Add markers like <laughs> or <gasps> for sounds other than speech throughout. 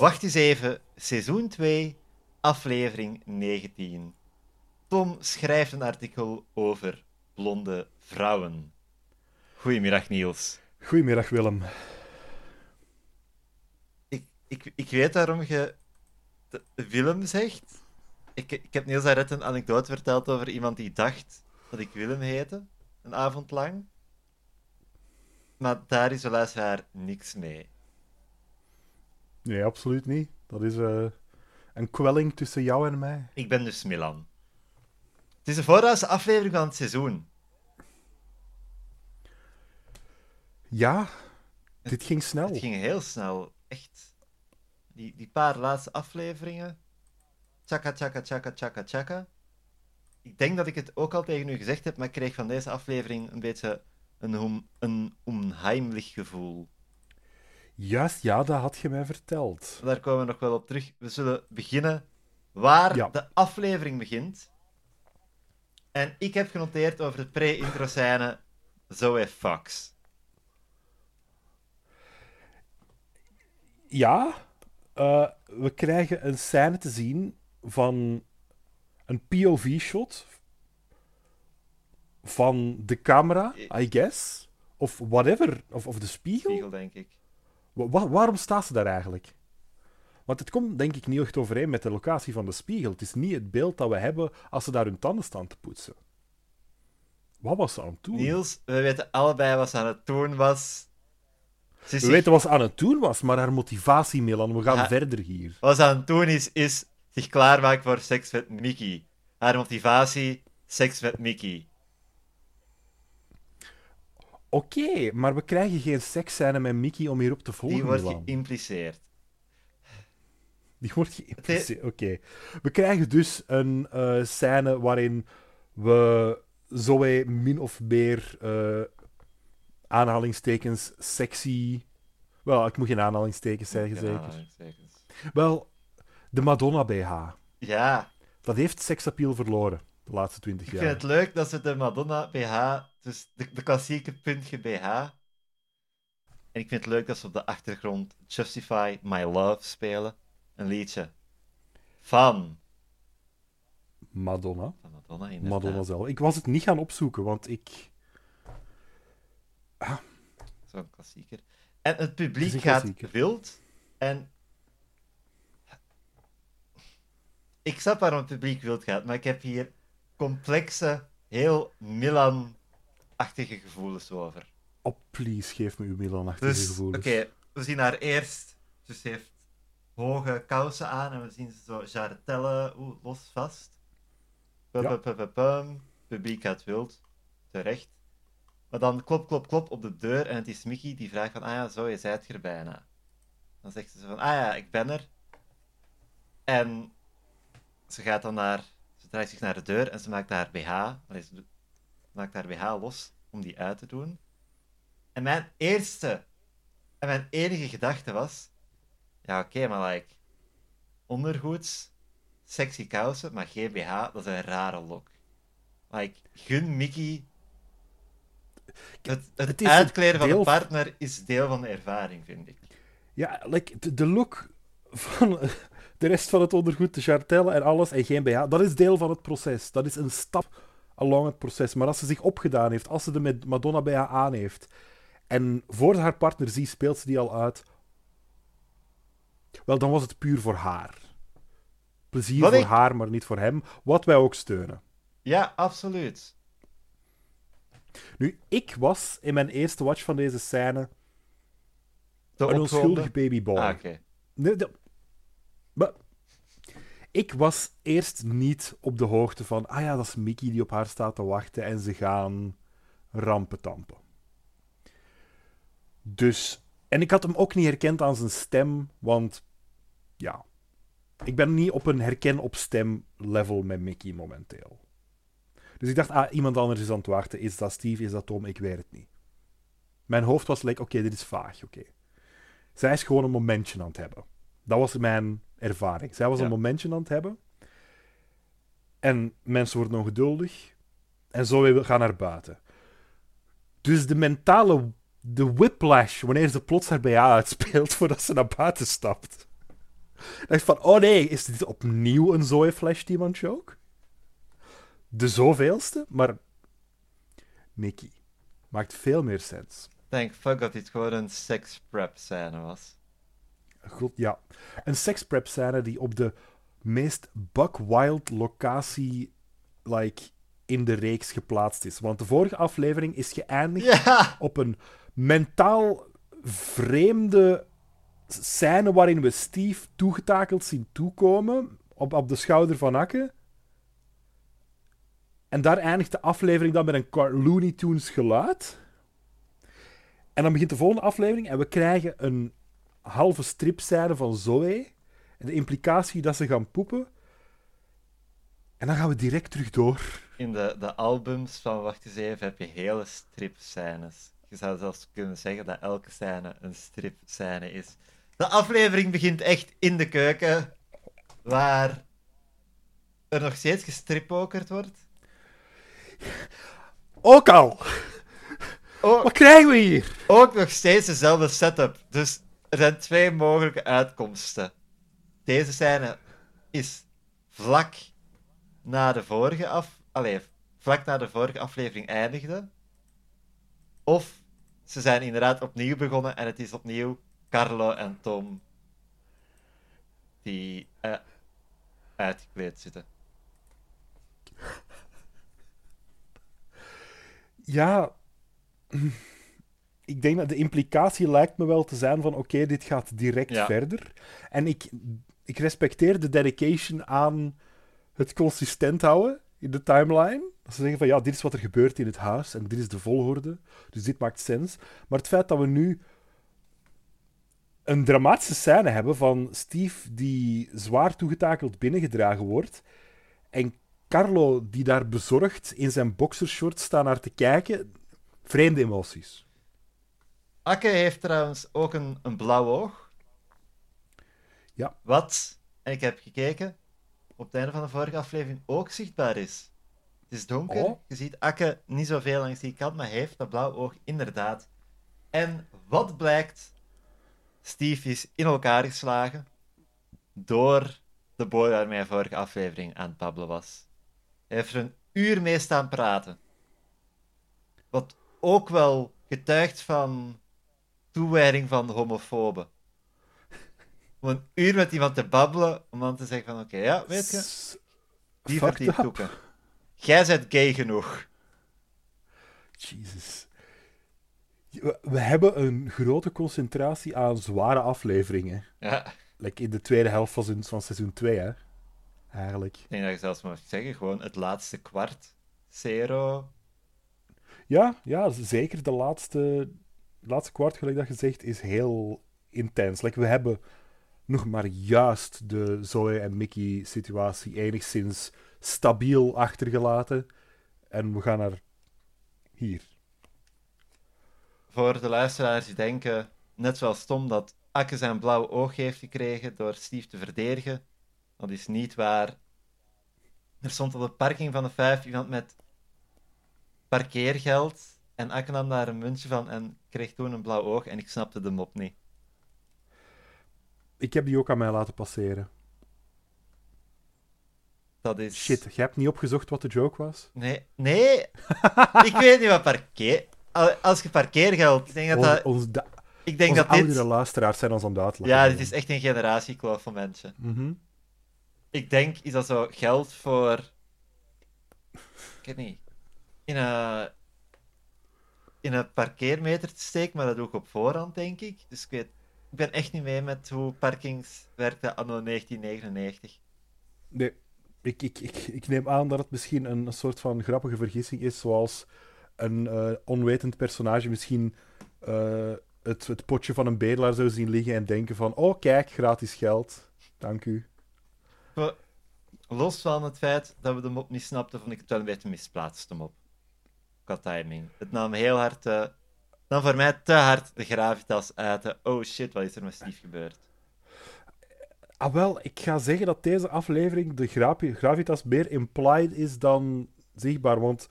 Wacht eens even, seizoen 2, aflevering 19. Tom schrijft een artikel over blonde vrouwen. Goedemiddag, Niels. Goedemiddag, Willem. Ik, ik, ik weet waarom je Willem zegt. Ik, ik heb Niels daarnet een anekdote verteld over iemand die dacht dat ik Willem heette, een avond lang. Maar daar is de luisteraar niks mee. Nee, absoluut niet. Dat is eh, een kwelling tussen jou en mij. Ik ben dus Milan. Het is de voorlaatste aflevering van het seizoen. Ja, dit ging snel. Het ging heel snel, echt. Die, die paar laatste afleveringen. Chaka, chaka, chaka, chaka, chaka. Ik denk dat ik het ook al tegen u gezegd heb, maar ik kreeg van deze aflevering een beetje een, een onheimlich gevoel. Juist, ja, dat had je mij verteld. Daar komen we nog wel op terug. We zullen beginnen waar Ja. de aflevering begint. En ik heb genoteerd over de pre-intro scène Zoe Fox. Ja, eh, we krijgen een scène te zien van een POV-shot van de camera, I guess. Of whatever. Of, of de spiegel. Spiegel, denk ik. Wa- wa- waarom staat ze daar eigenlijk? Want het komt denk ik niet echt overeen met de locatie van de spiegel. Het is niet het beeld dat we hebben als ze daar hun tanden staan te poetsen. Wat was ze aan het doen? Niels, we weten allebei wat ze aan het doen was. Ze We zich- weten wat ze aan het doen was, maar haar motivatie, Milan, we gaan Ja. verder hier. Wat ze aan het doen is, is zich klaarmaken voor seks met Mickey. Haar motivatie, seks met Mickey. Oké, maar we krijgen geen seksscène met Mickey om hierop te volgen, Die wordt geïmpliceerd. Die wordt geïmpliceerd. Oké. We krijgen dus een eh, scène waarin we Zoe min of meer eh, aanhalingstekens sexy. Wel, ik moet geen aanhalingstekens zeggen, zeker. aanhalingstekens. Wel, de Madonna BH. Ja, Dat heeft seksappeal verloren de laatste twintig ik jaar. vind het leuk dat ze de Madonna BH, dus de, de klassieke puntje BH. En ik vind het leuk dat ze op de achtergrond Justify My Love spelen. Een liedje van, Madonna. van Madonna inderdaad. Madonna zelf. Ik was het niet gaan opzoeken, want ik... Zo'n klassieker. En het publiek gaat wild. En. Ik snap waarom het publiek wild gaat, maar ik heb hier complexe, heel Milan-achtige gevoelens over. Oh, please, geef me uw Milan-achtige Dus, oké, gevoelens. we zien haar eerst. Dus ze heeft hoge kousen aan en we zien ze zo jarretellen oeh, los vast. Pum, pum, pum. Publiek gaat wild. Terecht. Maar dan klop, klop, klop op de deur en het is Mickey die vraagt van, ah ja, zo, je zijt er bijna. Dan zegt ze van, ah ja, ik ben er. En ze gaat dan naar, ze draait zich naar de deur en ze maakt haar BH, ze maakt haar BH los om die uit te doen. En mijn eerste en mijn enige gedachte was, ja oké, maar like, ondergoeds, sexy kousen, maar geen BH, dat is een rare look. Like, gun Mickey... Het, het, Het is uitkleden van een partner is deel van de ervaring, vind ik. Ja, like, de, de look van de rest van het ondergoed, de chartellen en alles, en geen BH, dat is deel van het proces. Dat is een stap along het proces. Maar als ze zich opgedaan heeft, als ze de met Madonna BH aan heeft, en voor ze haar partner ziet, speelt ze die al uit, wel, dan was het puur voor haar. Plezier Wat voor ik- haar, maar niet voor hem. Wat wij ook steunen. Ja, absoluut. Nu, ik was in mijn eerste watch van deze scène De een onschuldige babyboy. Ah. Nee, dat- Maar ik was eerst niet op de hoogte van, ah ja, dat is Mickey die op haar staat te wachten en ze gaan rampen tampen. Dus, en ik had hem ook niet herkend aan zijn stem, want ja, ik ben niet op een herken op stem level met Mickey momenteel. Dus ik dacht, ah, iemand anders is aan het wachten. Is dat Steve, is dat Tom? Ik weet het niet. Mijn hoofd was like, oké, dit is vaag, oké. Zij is gewoon een momentje aan het hebben. Dat was mijn ervaring. Zij was Ja. een momentje aan het hebben. En mensen worden ongeduldig. En zo weer gaan naar buiten. Dus de mentale... De whiplash, wanneer ze plots haar BH uitspeelt <laughs> voordat ze naar buiten stapt. Dacht van, oh nee, is dit opnieuw een Zoe Flash Demon joke? De zoveelste, maar... Mickey. Maakt veel meer sens. Thank fuck dat dit gewoon een sex prep scène was. Goed, ja. Een seksprep scène die op de meest buck wild locatie like, in de reeks geplaatst is. Want de vorige aflevering is geëindigd Ja! op een mentaal vreemde scène waarin we Steve toegetakeld zien toekomen op, op de schouder van Akke. En daar eindigt de aflevering dan met een Looney Tunes geluid. En dan begint de volgende aflevering en we krijgen een halve stripscène van Zoe. En de implicatie dat ze gaan poepen. En dan gaan we direct terug door. In de, de albums van Wacht eens even heb je hele stripscènes. Je zou zelfs kunnen zeggen dat elke scène een stripscène is. De aflevering begint echt in de keuken, waar er nog steeds gestrippokerd wordt. Ook al! Ook, Wat krijgen we hier? ook nog steeds dezelfde setup. Dus er zijn twee mogelijke uitkomsten. Deze scène is vlak na de vorige af... Allee, vlak na de vorige aflevering eindigde. Of ze zijn inderdaad opnieuw begonnen en het is opnieuw Carlo en Tom die eh, uitgekleed zitten. Ja, ik denk dat de implicatie lijkt me wel te zijn van oké, dit gaat direct Ja. verder. En ik, ik respecteer de dedication aan het consistent houden in de timeline. Dat ze zeggen van ja, dit is wat er gebeurt in het huis en dit is de volgorde. Dus dit maakt sens. Maar het feit dat we nu een dramatische scène hebben van Steve die zwaar toegetakeld binnengedragen wordt en Carlo die daar bezorgd in zijn boxershort staat naar te kijken, vreemde emoties. Akke heeft trouwens ook een, een blauw oog. Ja. Wat, en ik heb gekeken, op het einde van de vorige aflevering ook zichtbaar is. Het is donker, Oh. je ziet Akke niet zoveel langs die kant, maar hij heeft dat blauw oog inderdaad. En wat blijkt? Steve is in elkaar geslagen door de boy waarmee hij vorige aflevering aan het babbelen was. Hij heeft er een uur mee staan praten. Wat ook wel getuigt van toewijding van de homofoben. Om een uur met iemand te babbelen, om dan te zeggen van oké, ja, weet je, die verdient up. toeken. Jij bent gay genoeg. Jesus. We, hebben een grote concentratie aan zware afleveringen. Ja, Like in de tweede helft van, seizoen- van seizoen 2, hè. Eigenlijk. ik denk dat je zelfs mag zeggen, gewoon het laatste kwart, zero. Ja, ja, zeker. De laatste, laatste kwart, gelijk dat je zegt, is heel intens. We hebben nog maar juist de Zoe en Mickey situatie enigszins stabiel achtergelaten. En we gaan naar hier. Voor de luisteraars die denken, net zoals Tom, dat Akke zijn blauw oog heeft gekregen door Steve te verdedigen. Dat is niet waar. Er stond op de parking van de vijf iemand met parkeergeld. En Akke nam daar een muntje van en kreeg toen een blauw oog. En ik snapte de mop niet. Ik heb die ook aan mij laten passeren. Dat is... Shit, jij hebt niet opgezocht wat de joke was? Nee, nee. <laughs> ik weet niet wat parkeer... Al- Als je parkeergeld... Ik denk dat, dat, da- ik denk dat dit... oudere luisteraars zijn ons aan het. Ja, dit is echt een generatiekloof van mensen. Mhm. Ik denk, is dat zo geld voor... Ik weet niet. In een... In een parkeermeter te steken, maar dat doe ik op voorhand, denk ik. Dus ik weet... Ik ben echt niet mee met hoe parkings werkten anno 1999. Nee, ik, ik, ik, ik neem aan dat het misschien een, soort van grappige vergissing is, zoals een eh, onwetend personage misschien eh, het, het potje van een bedelaar zou zien liggen en denken van, oh kijk, gratis geld. Dank u. Maar los van het feit dat we de mop niet snapten, vond ik het wel een beetje misplaatst, de mop. Qua timing. Het nam heel hard... eh, dan voor mij te hard de gravitas uit. de, Oh shit, wat is er met Steve gebeurd? Ah wel, ik ga zeggen dat deze aflevering de gravi- gravitas meer implied is dan zichtbaar, want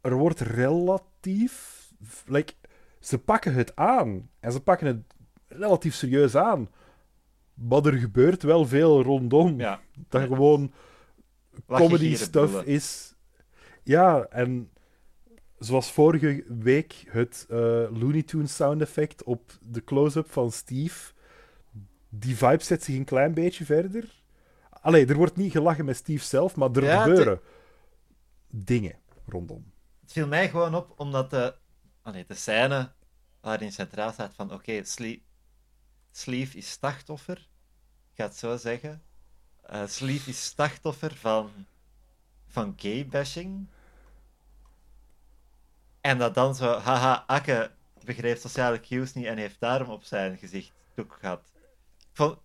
er wordt relatief... Like, ze pakken het aan. En ze pakken het relatief serieus aan. Maar er gebeurt wel veel rondom. Ja. Dat gewoon comedy stuff is. Ja, en zoals vorige week het eh, Looney Tunes sound effect op de close-up van Steve. Die vibe zet zich een klein beetje verder. Allee, er wordt niet gelachen met Steve zelf, maar er Ja, gebeuren dingen rondom. Het viel mij gewoon op omdat de, allee, de scène waarin centraal staat van oké, Slie- Sleeve is slachtoffer. Ik ga het zo zeggen. Eh Sleeve is slachtoffer van, van gay bashing. En dat dan zo, haha, Akke begreep sociale cues niet en heeft daarom op zijn gezicht doek gehad. Vond-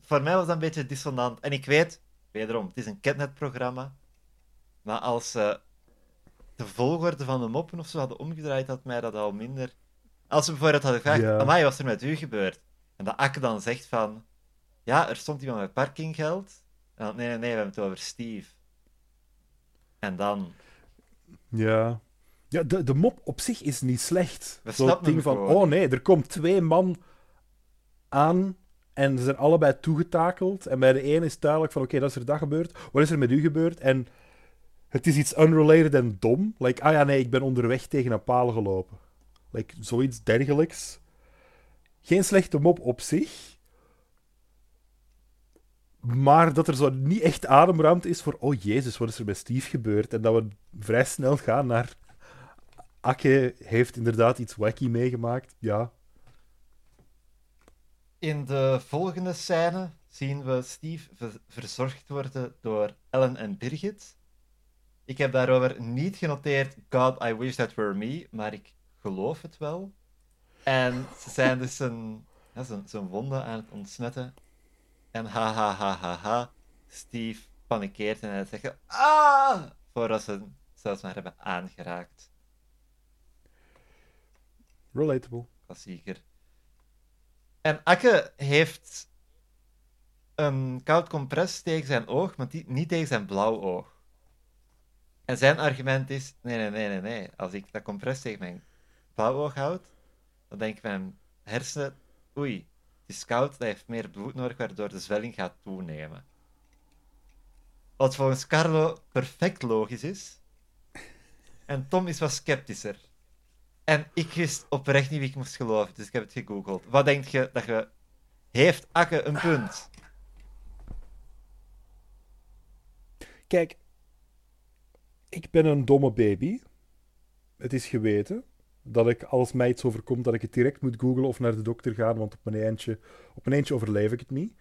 voor mij was dat een beetje dissonant. En ik weet, wederom, het is een Catnet-programma. Maar als ze de volgorde van de moppen of zo hadden omgedraaid, had mij dat al minder. Als ze bijvoorbeeld hadden gevraagd: Ja. Amai, wat is er met u gebeurd? En dat Akke dan zegt van: Ja, er stond iemand met parkinggeld. En dan, nee, nee, nee, we hebben het over Steve. En dan. Ja. Ja, de, de mop op zich is niet slecht. Zo'n snappen ding van, gewoon. oh nee, er komt twee man aan en ze zijn allebei toegetakeld. En bij de ene is duidelijk van, oké, dat is er dat gebeurd. Wat is er met u gebeurd? En het is iets unrelated en dom. Like, ah ja, nee, ik ben onderweg tegen een paal gelopen. Like, zoiets dergelijks. Geen slechte mop op zich. Maar dat er zo niet echt ademruimte is voor, oh jezus, wat is er met Steve gebeurd? En dat we vrij snel gaan naar, Akke heeft inderdaad iets wacky meegemaakt. Ja, In de volgende scène zien we Steve ver- verzorgd worden door Ellen en Birgit. Ik heb daarover niet genoteerd, God, I wish that were me, maar ik geloof het wel. En ze zijn dus zijn, ja, zijn, zijn wonden aan het ontsmetten. En ha ha ha ha ha, Steve panikeert en hij zegt ah, voordat ze zelfs maar hebben aangeraakt. Relatable. klassieker. En Akke heeft een koud compress tegen zijn oog, maar niet tegen zijn blauw oog. En zijn argument is: nee, nee, nee, nee, nee. Als ik dat compress tegen mijn blauw oog houd, dan denk mijn hersenen: oei, het is koud, dat heeft meer bloed nodig, waardoor de zwelling gaat toenemen. Wat volgens Carlo perfect logisch is. En Tom is wat sceptischer. En ik wist oprecht niet wie ik moest geloven, dus ik heb het gegoogeld. Wat denk je dat je... Heeft Akke een punt? Kijk, ik ben een domme baby. Het is geweten dat ik, als mij iets overkomt, dat ik het direct moet googlen of naar de dokter gaan, want op mijn eentje, op mijn eentje overleef ik het niet.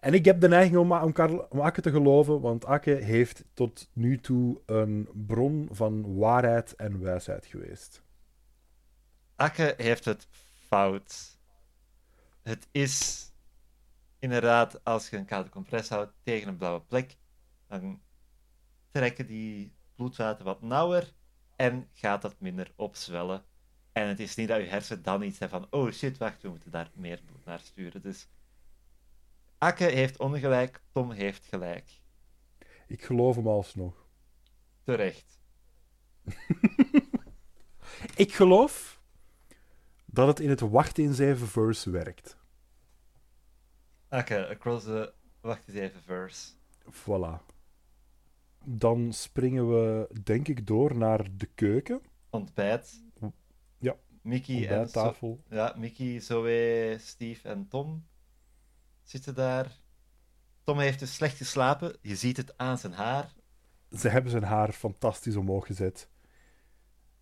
En ik heb de neiging om, om, Karl, om Akke te geloven, want Akke heeft tot nu toe een bron van waarheid en wijsheid geweest. Akke heeft het fout. Het is inderdaad, als je een koude compress houdt tegen een blauwe plek, dan trekken die bloedvaten wat nauwer en gaat dat minder opzwellen. En het is niet dat je hersenen dan iets hebben van, oh shit, wacht, we moeten daar meer bloed naar sturen. Dus Akke heeft ongelijk, Tom heeft gelijk. Ik geloof hem alsnog. Terecht. <laughs> Ik geloof dat het in het wachten in zeven verse werkt. Akke, across the... Wacht eens even, verse. Voilà. Dan springen we, denk ik, door naar de keuken. Ontbijt. Ja, Mickey en Zo- Ontbijttafel. Ja, Mickey, Zoe, Steve en Tom zitten daar. Tom heeft dus slecht geslapen. Je ziet het aan zijn haar. Ze hebben zijn haar fantastisch omhoog gezet.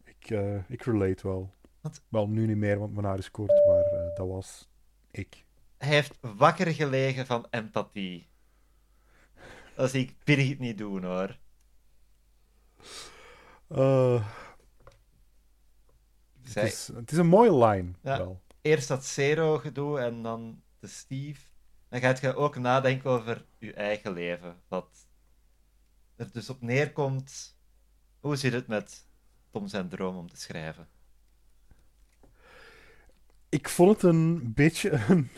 Ik, eh, ik relate wel. Wat? Wel, nu niet meer, want mijn haar is kort, maar eh, dat was ik. Hij heeft wakker gelegen van empathie. Dat zie ik Birgit niet doen, hoor. Eh, Zij, het, is, het is een mooie line, Ja. wel. Eerst dat Zero-gedoe en dan de Steve. Dan gaat je ook nadenken over je eigen leven. Wat er dus op neerkomt. Hoe zit het met Tom zijn droom om te schrijven? Ik vond het een beetje <laughs> een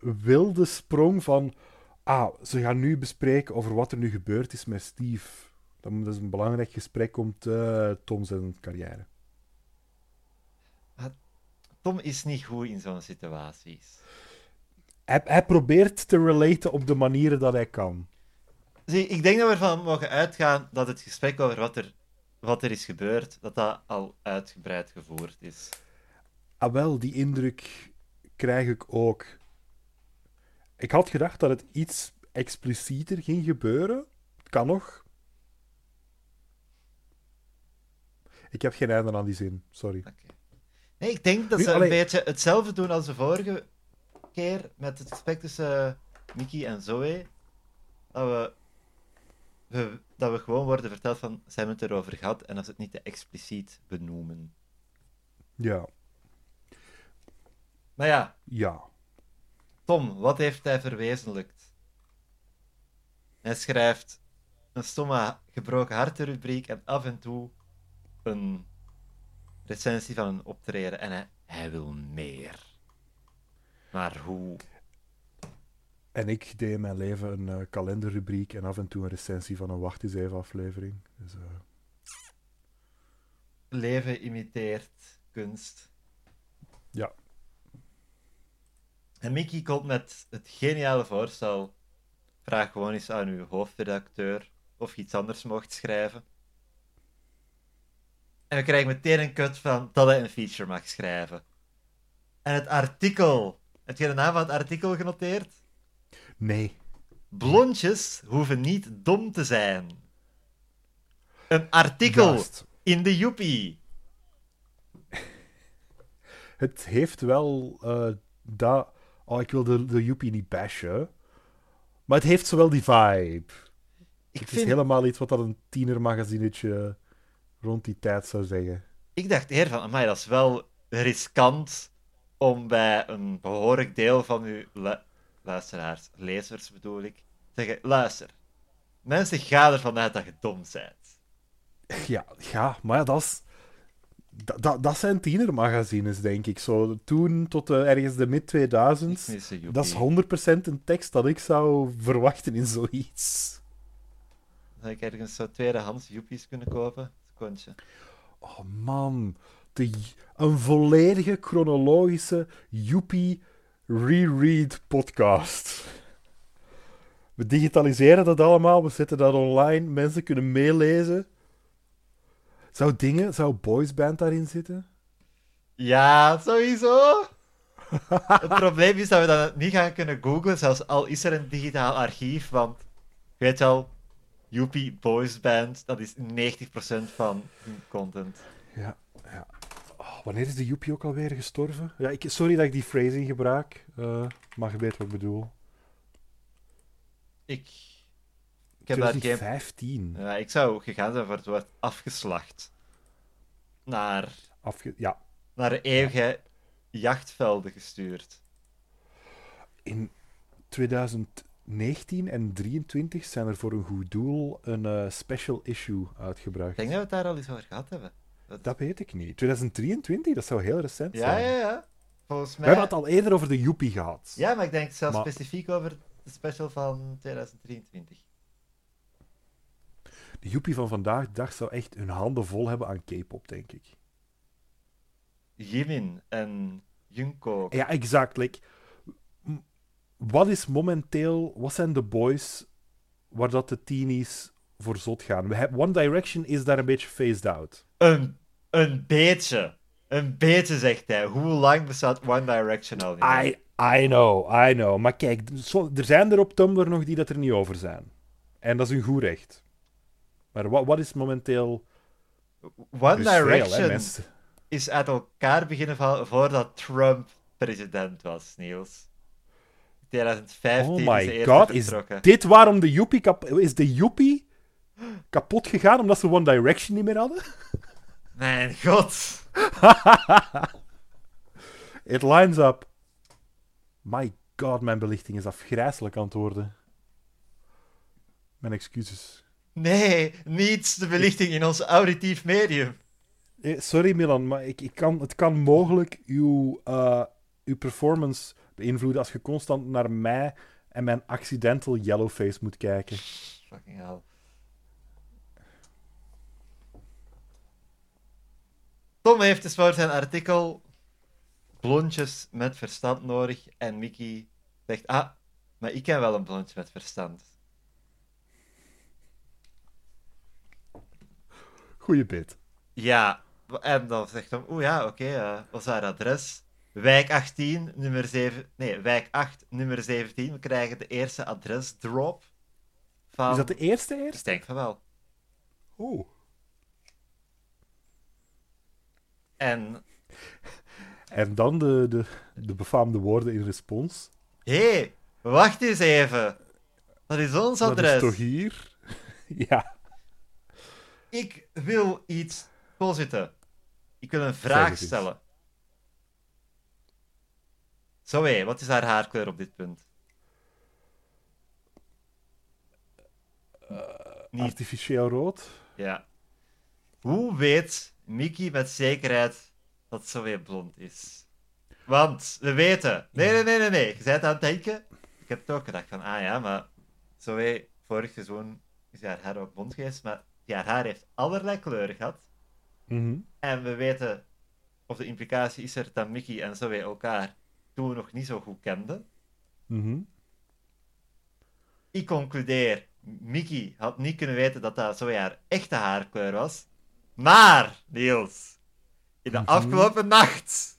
wilde sprong van... Ah, ze gaan nu bespreken over wat er nu gebeurd is met Steve. Dat is een belangrijk gesprek om te, Tom zijn carrière. Tom is niet goed in zo'n situaties. hij, hij probeert te relaten op de manieren dat hij kan. Zie, ik denk dat we ervan mogen uitgaan dat het gesprek over wat er, wat er is gebeurd, dat dat al uitgebreid gevoerd is. Ah, wel, die indruk krijg ik ook. Ik had gedacht dat het iets explicieter ging gebeuren. Kan nog. Ik heb geen einde aan die zin, sorry. Oké. Nee, ik denk dat Nu, ze een beetje hetzelfde doen als de vorige keer met het gesprek tussen Mickey en Zoe. Dat we, we- dat we gewoon worden verteld van, ze hebben het erover gehad en dat ze het niet te expliciet benoemen. Ja, Maar ja, ja. Tom, wat heeft hij verwezenlijkt? Hij schrijft een stomme gebroken hartenrubriek en af en toe een recensie van een optreden. En hij, hij wil meer. Maar hoe? En ik deed in mijn leven een eh, kalenderrubriek en af en toe een recensie van een Wacht eens even aflevering. Dus, eh, Leven imiteert kunst. Ja. En Mickey komt met het geniale voorstel. Vraag gewoon eens aan uw hoofdredacteur of je iets anders mocht schrijven. En we krijgen meteen een cut van dat hij een feature mag schrijven. En het artikel. Heb je de naam van het artikel genoteerd? nee. Blondjes hoeven niet dom te zijn. Een artikel in de Joepie. <laughs> Het heeft wel eh, dat. Oh, ik wil de, de Joepie niet bashen. Maar het heeft zowel die vibe. Ik, het vind, is helemaal iets wat dat een tienermagazinetje rond die tijd zou zeggen. ik dacht eer van, amai, dat is wel riskant om bij een behoorlijk deel van uw lu- luisteraars, lezers bedoel ik, te zeggen, luister, mensen gaan ervan uit dat je dom bent. Ja, ja maar ja, dat is. Dat, zijn tienermagazines, denk ik. Zo, toen tot eh, ergens de mid-2000s. Ik mis de Dat is Joepie. 100% een tekst dat ik zou verwachten in zoiets. Zou ik ergens zo tweedehands Joepies kunnen kopen? Oh man, de, een volledige chronologische Joepie reread podcast. We digitaliseren dat allemaal, we zetten dat online, mensen kunnen meelezen. Zou dingen, zou boysband daarin zitten? Ja, sowieso. Het <laughs> probleem is dat we dat niet gaan kunnen googlen, zelfs al is er een digitaal archief, want je weet wel, Joepie Boys Band, dat is 90% van hun content. Ja, ja. Oh, wanneer is de Joepie ook alweer gestorven? Ja, ik, sorry dat ik die phrasing gebruik, eh, maar je weet wat ik bedoel. Ik, ik heb daar geen... 2015. Ja, ik zou gegaan zijn voor het woord afgeslacht. Naar, Afge ja, naar eeuwige jachtvelden gestuurd. in 2019 en 23 zijn er voor een goed doel een eh, special issue uitgebracht. Ik denk dat we het daar al eens over gehad hebben. Dat weet ik niet. 2023, dat zou heel recent Ja, zijn. ja, ja. Volgens We mij... hebben het al eerder over de Joepie gehad. Ja, maar ik denk zelfs Maar- specifiek over de special van 2023. De Joepie van vandaag de dag zou echt hun handen vol hebben aan K-pop, denk ik. Jimin en Junko. Ja, exact. Like, wat is momenteel, wat zijn de boys waar dat de teenies voor zot gaan? We One Direction is daar een beetje phased out. Een, een beetje. Een beetje, zegt hij. Hoe lang bestaat One Direction al niet? I, I know, I know. Maar kijk, er zijn er op Tumblr nog die dat er niet over zijn. En dat is hun goed recht. Maar wat, wat is momenteel... One hè, Direction mensen. is uit elkaar beginnen vallen voordat Trump president was, Niels. 2015 Oh is de my eerste god, is vertrokken. dit waarom de Joepie... Kap is de Joepie kapot gegaan omdat ze One Direction niet meer hadden? <laughs> Mijn god. <laughs> It lines up. My god, mijn belichting is afgrijselijk aan het worden. Mijn excuses. Nee, niet de belichting in ons auditief medium. Eh, Sorry Milan, maar ik, ik kan, het kan mogelijk uw, eh, uw performance beïnvloeden als je constant naar mij en mijn accidental yellowface moet kijken. Fucking hell. Tom heeft dus voor zijn artikel blondjes met verstand nodig en Mickey Zegt, ah, maar ik ken wel een blondje met verstand. Goeie bit. Ja, en dan zegt hij, oeh ja, oké, eh, wat is haar adres? Wijk 18, nummer 7... Nee, wijk 8, nummer 17. We krijgen de eerste adresdrop. Van... Is dat de eerste Ik eerst? denk van wel. Oeh. En, En dan de, de, de befaamde woorden in respons. hé, hey, wacht eens even. Dat is ons Dat adres. is toch hier? <laughs> ja. Ik wil iets positen. Ik wil een vraag stellen. Zo hé, wat is haar haarkleur op dit punt? Niet, Artificieel rood. ja. Hoe weet Mickey met zekerheid dat Zoe blond is? Want we weten. Nee, nee, nee, nee, nee. Je bent aan het denken. Ik heb het ook gedacht van, ah ja, maar Zoe, vorig seizoen is haar haar ook blond geweest, maar haar haar heeft allerlei kleuren gehad. Mhm. En we weten, of de implicatie is er dat Mickey en Zoe elkaar toen nog niet zo goed kenden. Mhm. Ik concludeer, Mickey had niet kunnen weten dat dat Zoe haar echte haarkleur was. Maar, Niels, in de Mhm. afgelopen nacht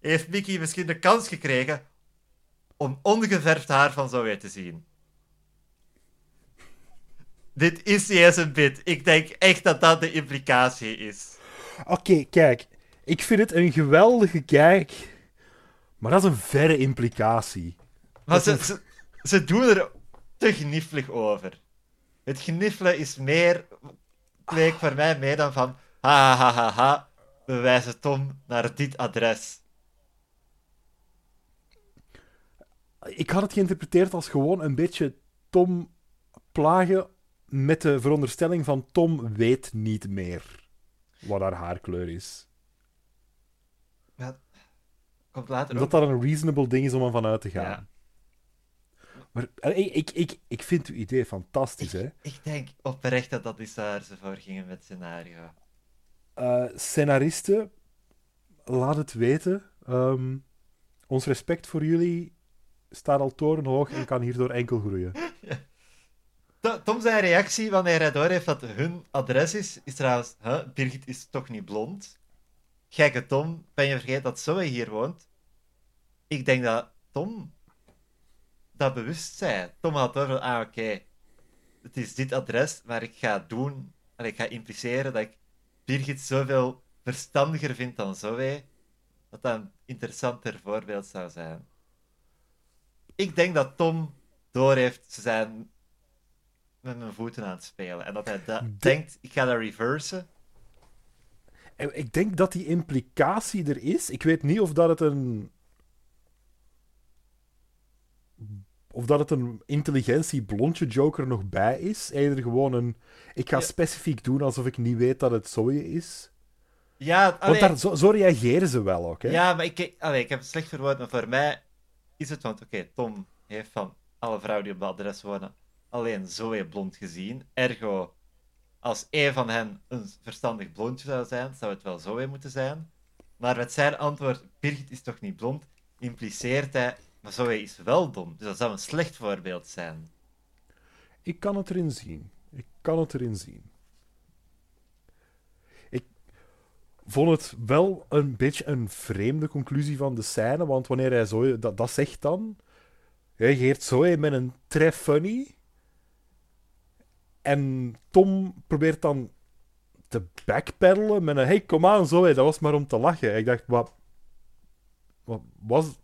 heeft Mickey misschien de kans gekregen om ongeverfd haar van Zoe te zien. Dit is niet eens een bit. Ik denk echt dat dat de implicatie is. Oké, kijk. Ik vind het een geweldige kijk. Maar dat is een verre implicatie. Maar ze, ze doen er te gniffelig over. Het gniffelen is meer, leek voor mij meer dan van, ha ha ha ha, we wijzen Tom naar dit adres. Ik had het geïnterpreteerd als gewoon een beetje Tom plagen met de veronderstelling van Tom weet niet meer wat haar haarkleur is. Ja, komt later Dat ook. dat een reasonable ding is om ervan uit te gaan. Ja. Maar eh, ik, ik, ik, ik vind uw idee fantastisch, hè. Ik denk oprecht dat dat is waar ze voor gingen met scenario. Eh, scenaristen, laat het weten. Ehm, ons respect voor jullie staat al torenhoog en kan hierdoor enkel groeien. To- Tom zijn reactie wanneer hij doorheeft dat hun adres is, is trouwens, Birgit is toch niet blond? Gekke Tom, ben je vergeten dat Zoe hier woont? Ik denk dat Tom dat bewust zei. Tom had door van, ah oké, het is dit adres, maar ik ga doen, en ik ga impliceren dat ik Birgit zoveel verstandiger vind dan Zoe, dat dat een interessanter voorbeeld zou zijn. Ik denk dat Tom doorheeft, ze zijn met mijn voeten aan het spelen. En dat hij da- denkt, ik ga dat reversen. En Ik denk dat die implicatie er is. Ik weet niet of dat het een. Of dat het een intelligentie blondje joker er nog bij is. Eerder gewoon een. Ik ga Ja. specifiek doen alsof ik niet weet dat het Zoe is. Ja, Want allee, daar, zo, zo reageren ze wel ook. Hè? ja maar ik, allee, ik heb het slecht verwoord, maar voor mij is het, want oké, Tom heeft van alle vrouwen die op dat adres wonen alleen Zoe blond gezien. Ergo, als één van hen een verstandig blondje zou zijn, zou het wel Zoe moeten zijn. Maar met zijn antwoord, Birgit is toch niet blond, impliceert hij, maar Zoe is wel dom. Dus dat zou een slecht voorbeeld zijn. Ik kan het erin zien. Ik kan het erin zien. Ik vond het wel een beetje een vreemde conclusie van de scène, want wanneer hij zo dat, zegt dan, reageert Zoe met een très funny. En Tom probeert dan te backpedalen met een hey, kom aan Zoe, dat was maar om te lachen. Ik dacht, wat, wat was...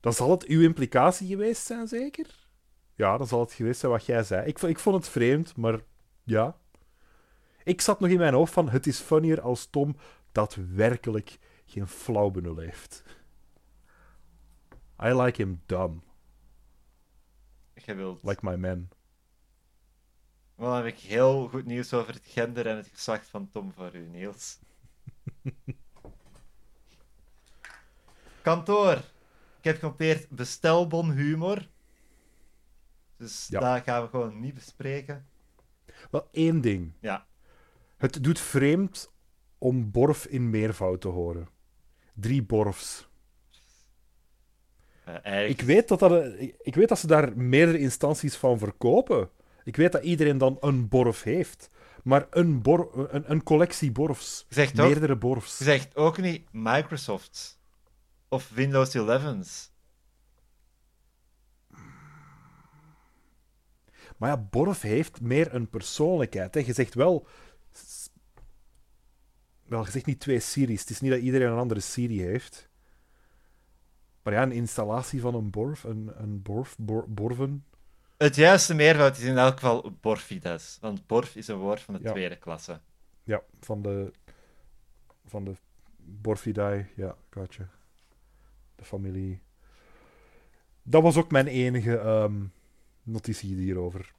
Dan zal het uw implicatie geweest zijn, zeker? Ja, dan zal het geweest zijn wat jij zei. Ik, ik vond het vreemd, maar ja. Ik zat nog in mijn hoofd van, het is funnier als Tom daadwerkelijk geen flauw benul heeft. I like him dumb, wilt. like my man. Wel dan heb ik heel goed nieuws over het gender en het geslacht van Tom voor u, Niels. Kantoor. Ik heb genoteerd bestelbon humor. Dus Ja. daar gaan we gewoon niet bespreken. Wel, één ding. Ja. Het doet vreemd om Borf in meervoud te horen. Drie Borfs. Uh, eigenlijk... ik, weet dat eh, ik weet dat ze daar meerdere instanties van verkopen. Ik weet dat iedereen dan een borf heeft. Maar een, een, een collectie borfs. Zegt ook- meerdere borfs. Je zegt ook niet Microsoft of Windows 11's. Maar ja, borf heeft meer een persoonlijkheid. Hè. Je zegt wel... Wel, je zegt niet twee series. Het is niet dat iedereen een andere serie heeft. Maar ja, een installatie van een borf, een, een borf, bor- borven... Het juiste meervoud is in elk geval Borfides. Want Borf is een woord van de Ja. tweede klasse. Ja, van de... Van de Borfidae. Ja, gotcha. De familie. Dat was ook mijn enige ehm, notitie hierover.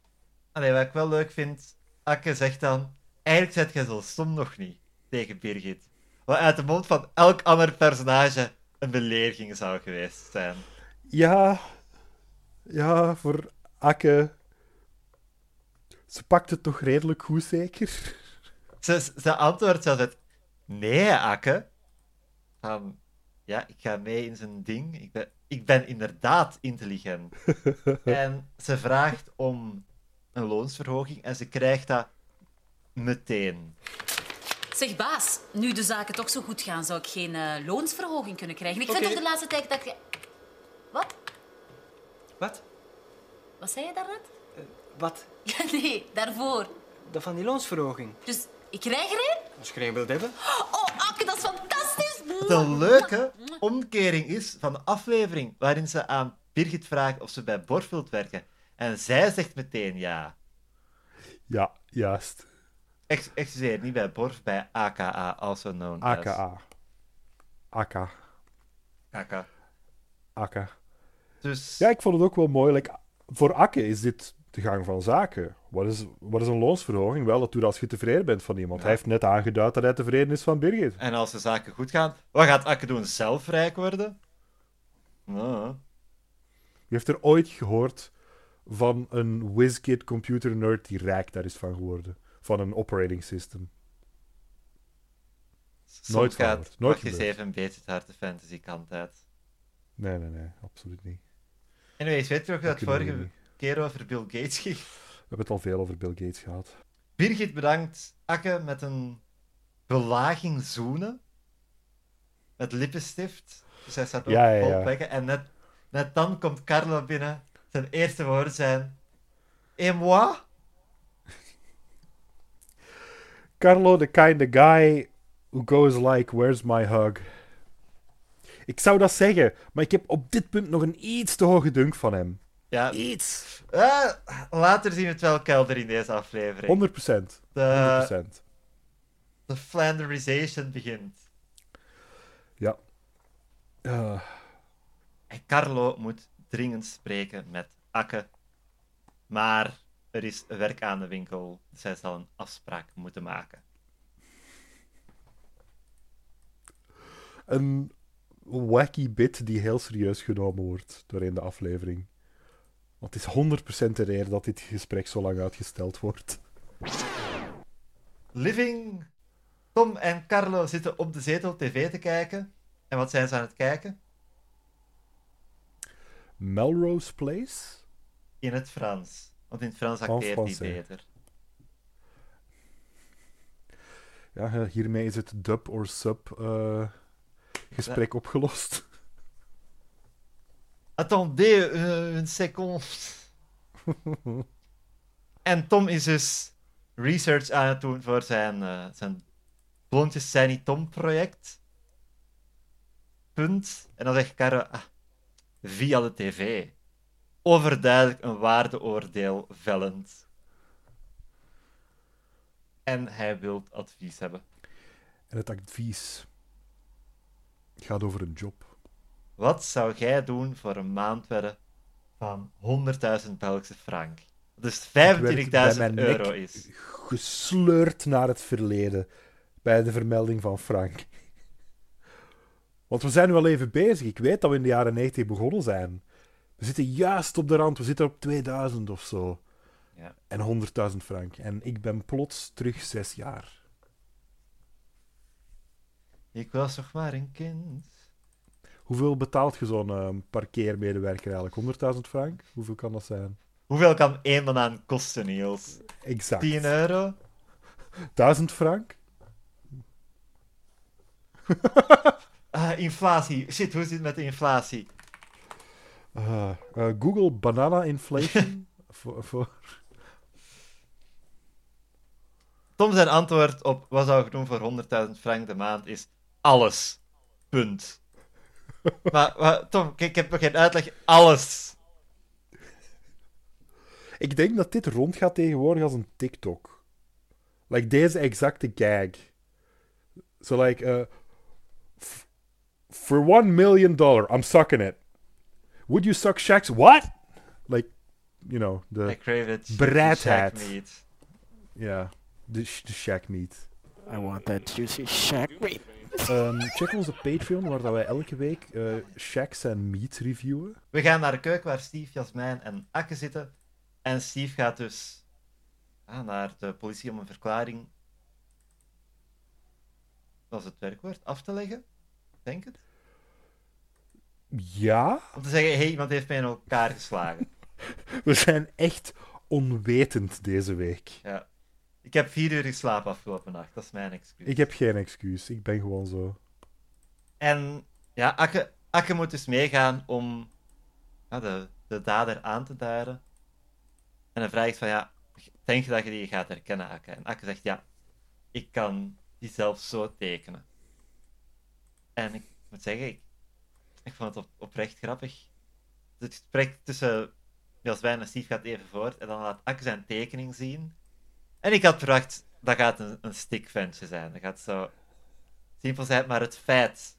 Allee, wat ik wel leuk vind, Akke zegt dan... Eigenlijk zet jij zo stom nog niet tegen Birgit. Wat uit de mond van elk ander personage een belediging zou geweest zijn. Ja, ja, voor Akke. Ze pakt het toch redelijk goed, zeker? Ze, ze antwoordt zelfs. Nee, Akke. Ja, ik ga mee in zijn ding. Ik ben, ik ben inderdaad intelligent. <laughs> en ze vraagt om een loonsverhoging en ze krijgt dat meteen. Zeg baas, nu de zaken toch zo goed gaan, zou ik geen eh, loonsverhoging kunnen krijgen. Ik vind Oké. op de laatste tijd dat je... Wat? Wat? Wat zei je daarnet? Wat? <laughs> Ja, nee, daarvoor. Dat van die loonsverhoging. Dus ik krijg er een? Als je er een wilt hebben. Oh, Akke, dat is fantastisch! Wat een leuke omkering is van de aflevering waarin ze aan Birgit vragen of ze bij Borf wilt werken. En zij zegt meteen ja. Ja, juist. Ex excuseer, niet bij Borf, bij AKA, also known as. AKA. AK. AKA. AK. Dus Ja, ik vond het ook wel mooi. like, voor Akke is dit de gang van zaken. Wat is, wat is een loonsverhoging? Wel, dat doet als je tevreden bent van iemand. Hij heeft net aangeduid dat hij tevreden is van Birgit. En als de zaken goed gaan, wat gaat Akke doen? Zelf rijk worden? Nou, Je heeft er ooit gehoord van een WizKid computer nerd die rijk daar is van geworden. Van een operating system. soms Nooit gaat gehoord. Nooit wacht eens even een beetje het harde fantasy kant uit. Nee, nee, nee, absoluut niet. Anyways, weet je nog dat vorige keer over Bill Gates ging? We hebben het al veel over Bill Gates gehad. Birgit bedankt Akke met een belaging zoenen. Met lippenstift. Dus hij staat ook Ja, ja, vol ja. plekken. En net, net dan komt Carlo binnen. Zijn eerste woorden zijn... Et moi? Carlo, the kind of guy who goes like, where's my hug? Ik zou dat zeggen, maar ik heb op dit punt nog een iets te hoge dunk van hem. Ja, Iets. eh, later zien we het wel kelder in deze aflevering. 100%. 100%. De, de Flanderization begint. Ja. Eh, En Carlo moet dringend spreken met Akke. Maar er is werk aan de winkel. Dus hij zal een afspraak moeten maken. een wacky bit die heel serieus genomen wordt doorheen de aflevering. Want het is 100% de reden dat dit gesprek zo lang uitgesteld wordt. Living. Tom en Carlo zitten op de zetel tv te kijken. En wat zijn ze aan het kijken? Melrose Place? In het Frans. Want in het Frans acteert hij beter. Ja, eh, hiermee is het dub or sub eh, gesprek opgelost. <laughs> Attendez euh, een seconde. <laughs> en Tom is dus research aan het doen voor zijn, eh zijn Blondjes zijn niet Tom project. Punt. En dan zegt Caro, ah, via de tv. Overduidelijk een waardeoordeel vellend. En hij wil advies hebben. En het advies gaat over een job. Wat zou jij doen voor een maandwerk van 100.000 Belgische frank? Dus werd bij 25.000 mijn euro is. Gesleurd naar het verleden bij de vermelding van Frank. Want we zijn nu al even bezig. Ik weet dat we in de jaren 90 begonnen zijn. We zitten juist op de rand. We zitten op 2000 of zo. Ja. En 100.000 frank. En ik ben plots terug zes jaar. Ik was nog maar een kind. Hoeveel betaalt je zo'n ehm, parkeermedewerker eigenlijk? 100.000 frank? Hoeveel kan dat zijn? Hoeveel kan één banaan kosten, Niels? Exact. 10 euro? 1000 frank? Ah, <laughs> inflatie. Shit, hoe zit het met de inflatie? Eh, eh, Google banana inflation. <laughs> voor, voor... Tom zijn antwoord op wat zou ik doen voor 100.000 frank de maand is alles. Punt. maar, maar, Tom, kijk, ik heb nog geen uitleg. Alles. Ik denk dat dit rondgaat tegenwoordig als een TikTok. Like deze exacte gag. So like, uh, for one million dollar, I'm sucking it. Would you suck Shaq's what? Like, you know, I the crave it. Bereidheid. Shack meat. ja, de, sh- de Shaq meat. I want that juicy shack meat. Ehm, check onze Patreon, waar dat wij elke week eh Shaq zijn meat reviewen. We gaan naar de keuken waar Steve, Jasmijn en Akke zitten. En Steve gaat dus ah, naar de politie om een verklaring. Is het werkwoord. Af te leggen. Denk het. Ja, Om te zeggen: hé, hey, iemand heeft mij in elkaar geslagen. <laughs> we zijn echt onwetend deze week. Ja. Ik heb vier uur geslapen afgelopen nacht. Dat is mijn excuus. Ik heb geen excuus, ik ben gewoon zo. En ja, Akke, Akke moet dus meegaan om ja, de, de dader aan te duiden. En dan vraag ik van ja, denk je dat je die gaat herkennen, Akke? En Akke zegt ja, ik kan die zelf zo tekenen. En ik moet zeggen, ik, ik vond het op, oprecht grappig. Het gesprek tussen Jaswijn en Steve gaat even voort en dan laat Akke zijn tekening zien. En ik had verwacht, dat gaat een, een stickventje zijn. Dat gaat zo simpel zijn, maar het feit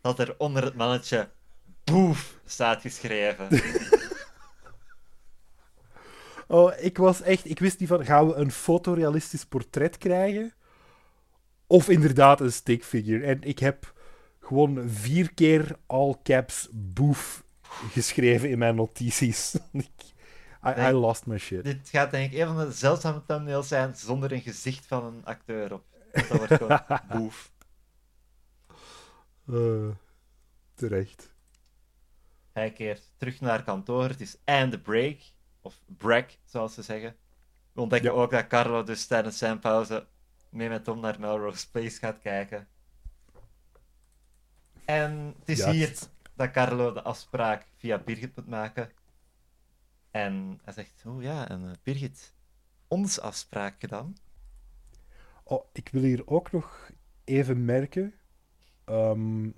dat er onder het mannetje boef staat geschreven. <laughs> Oh, ik was echt... Ik wist niet van, gaan we een fotorealistisch portret krijgen? Of inderdaad een stickfigure? En ik heb gewoon vier keer all caps boef geschreven in mijn notities. <laughs> I, I lost my shit. Dit gaat denk ik een van de zeldzame thumbnails zijn zonder een gezicht van een acteur op. Dat wordt gewoon <laughs> boef. Eh, terecht. Hij keert terug naar kantoor. Het is einde break. Of break, zoals ze zeggen. We ontdekken Ja. ook dat Carlo dus tijdens zijn pauze mee met Tom naar Melrose Place gaat kijken. En het is hier dat Carlo de afspraak via Birgit moet maken. En hij zegt, oh ja, en eh, Birgit, ons afspraak gedaan. Oh, ik wil hier ook nog even merken. ehm,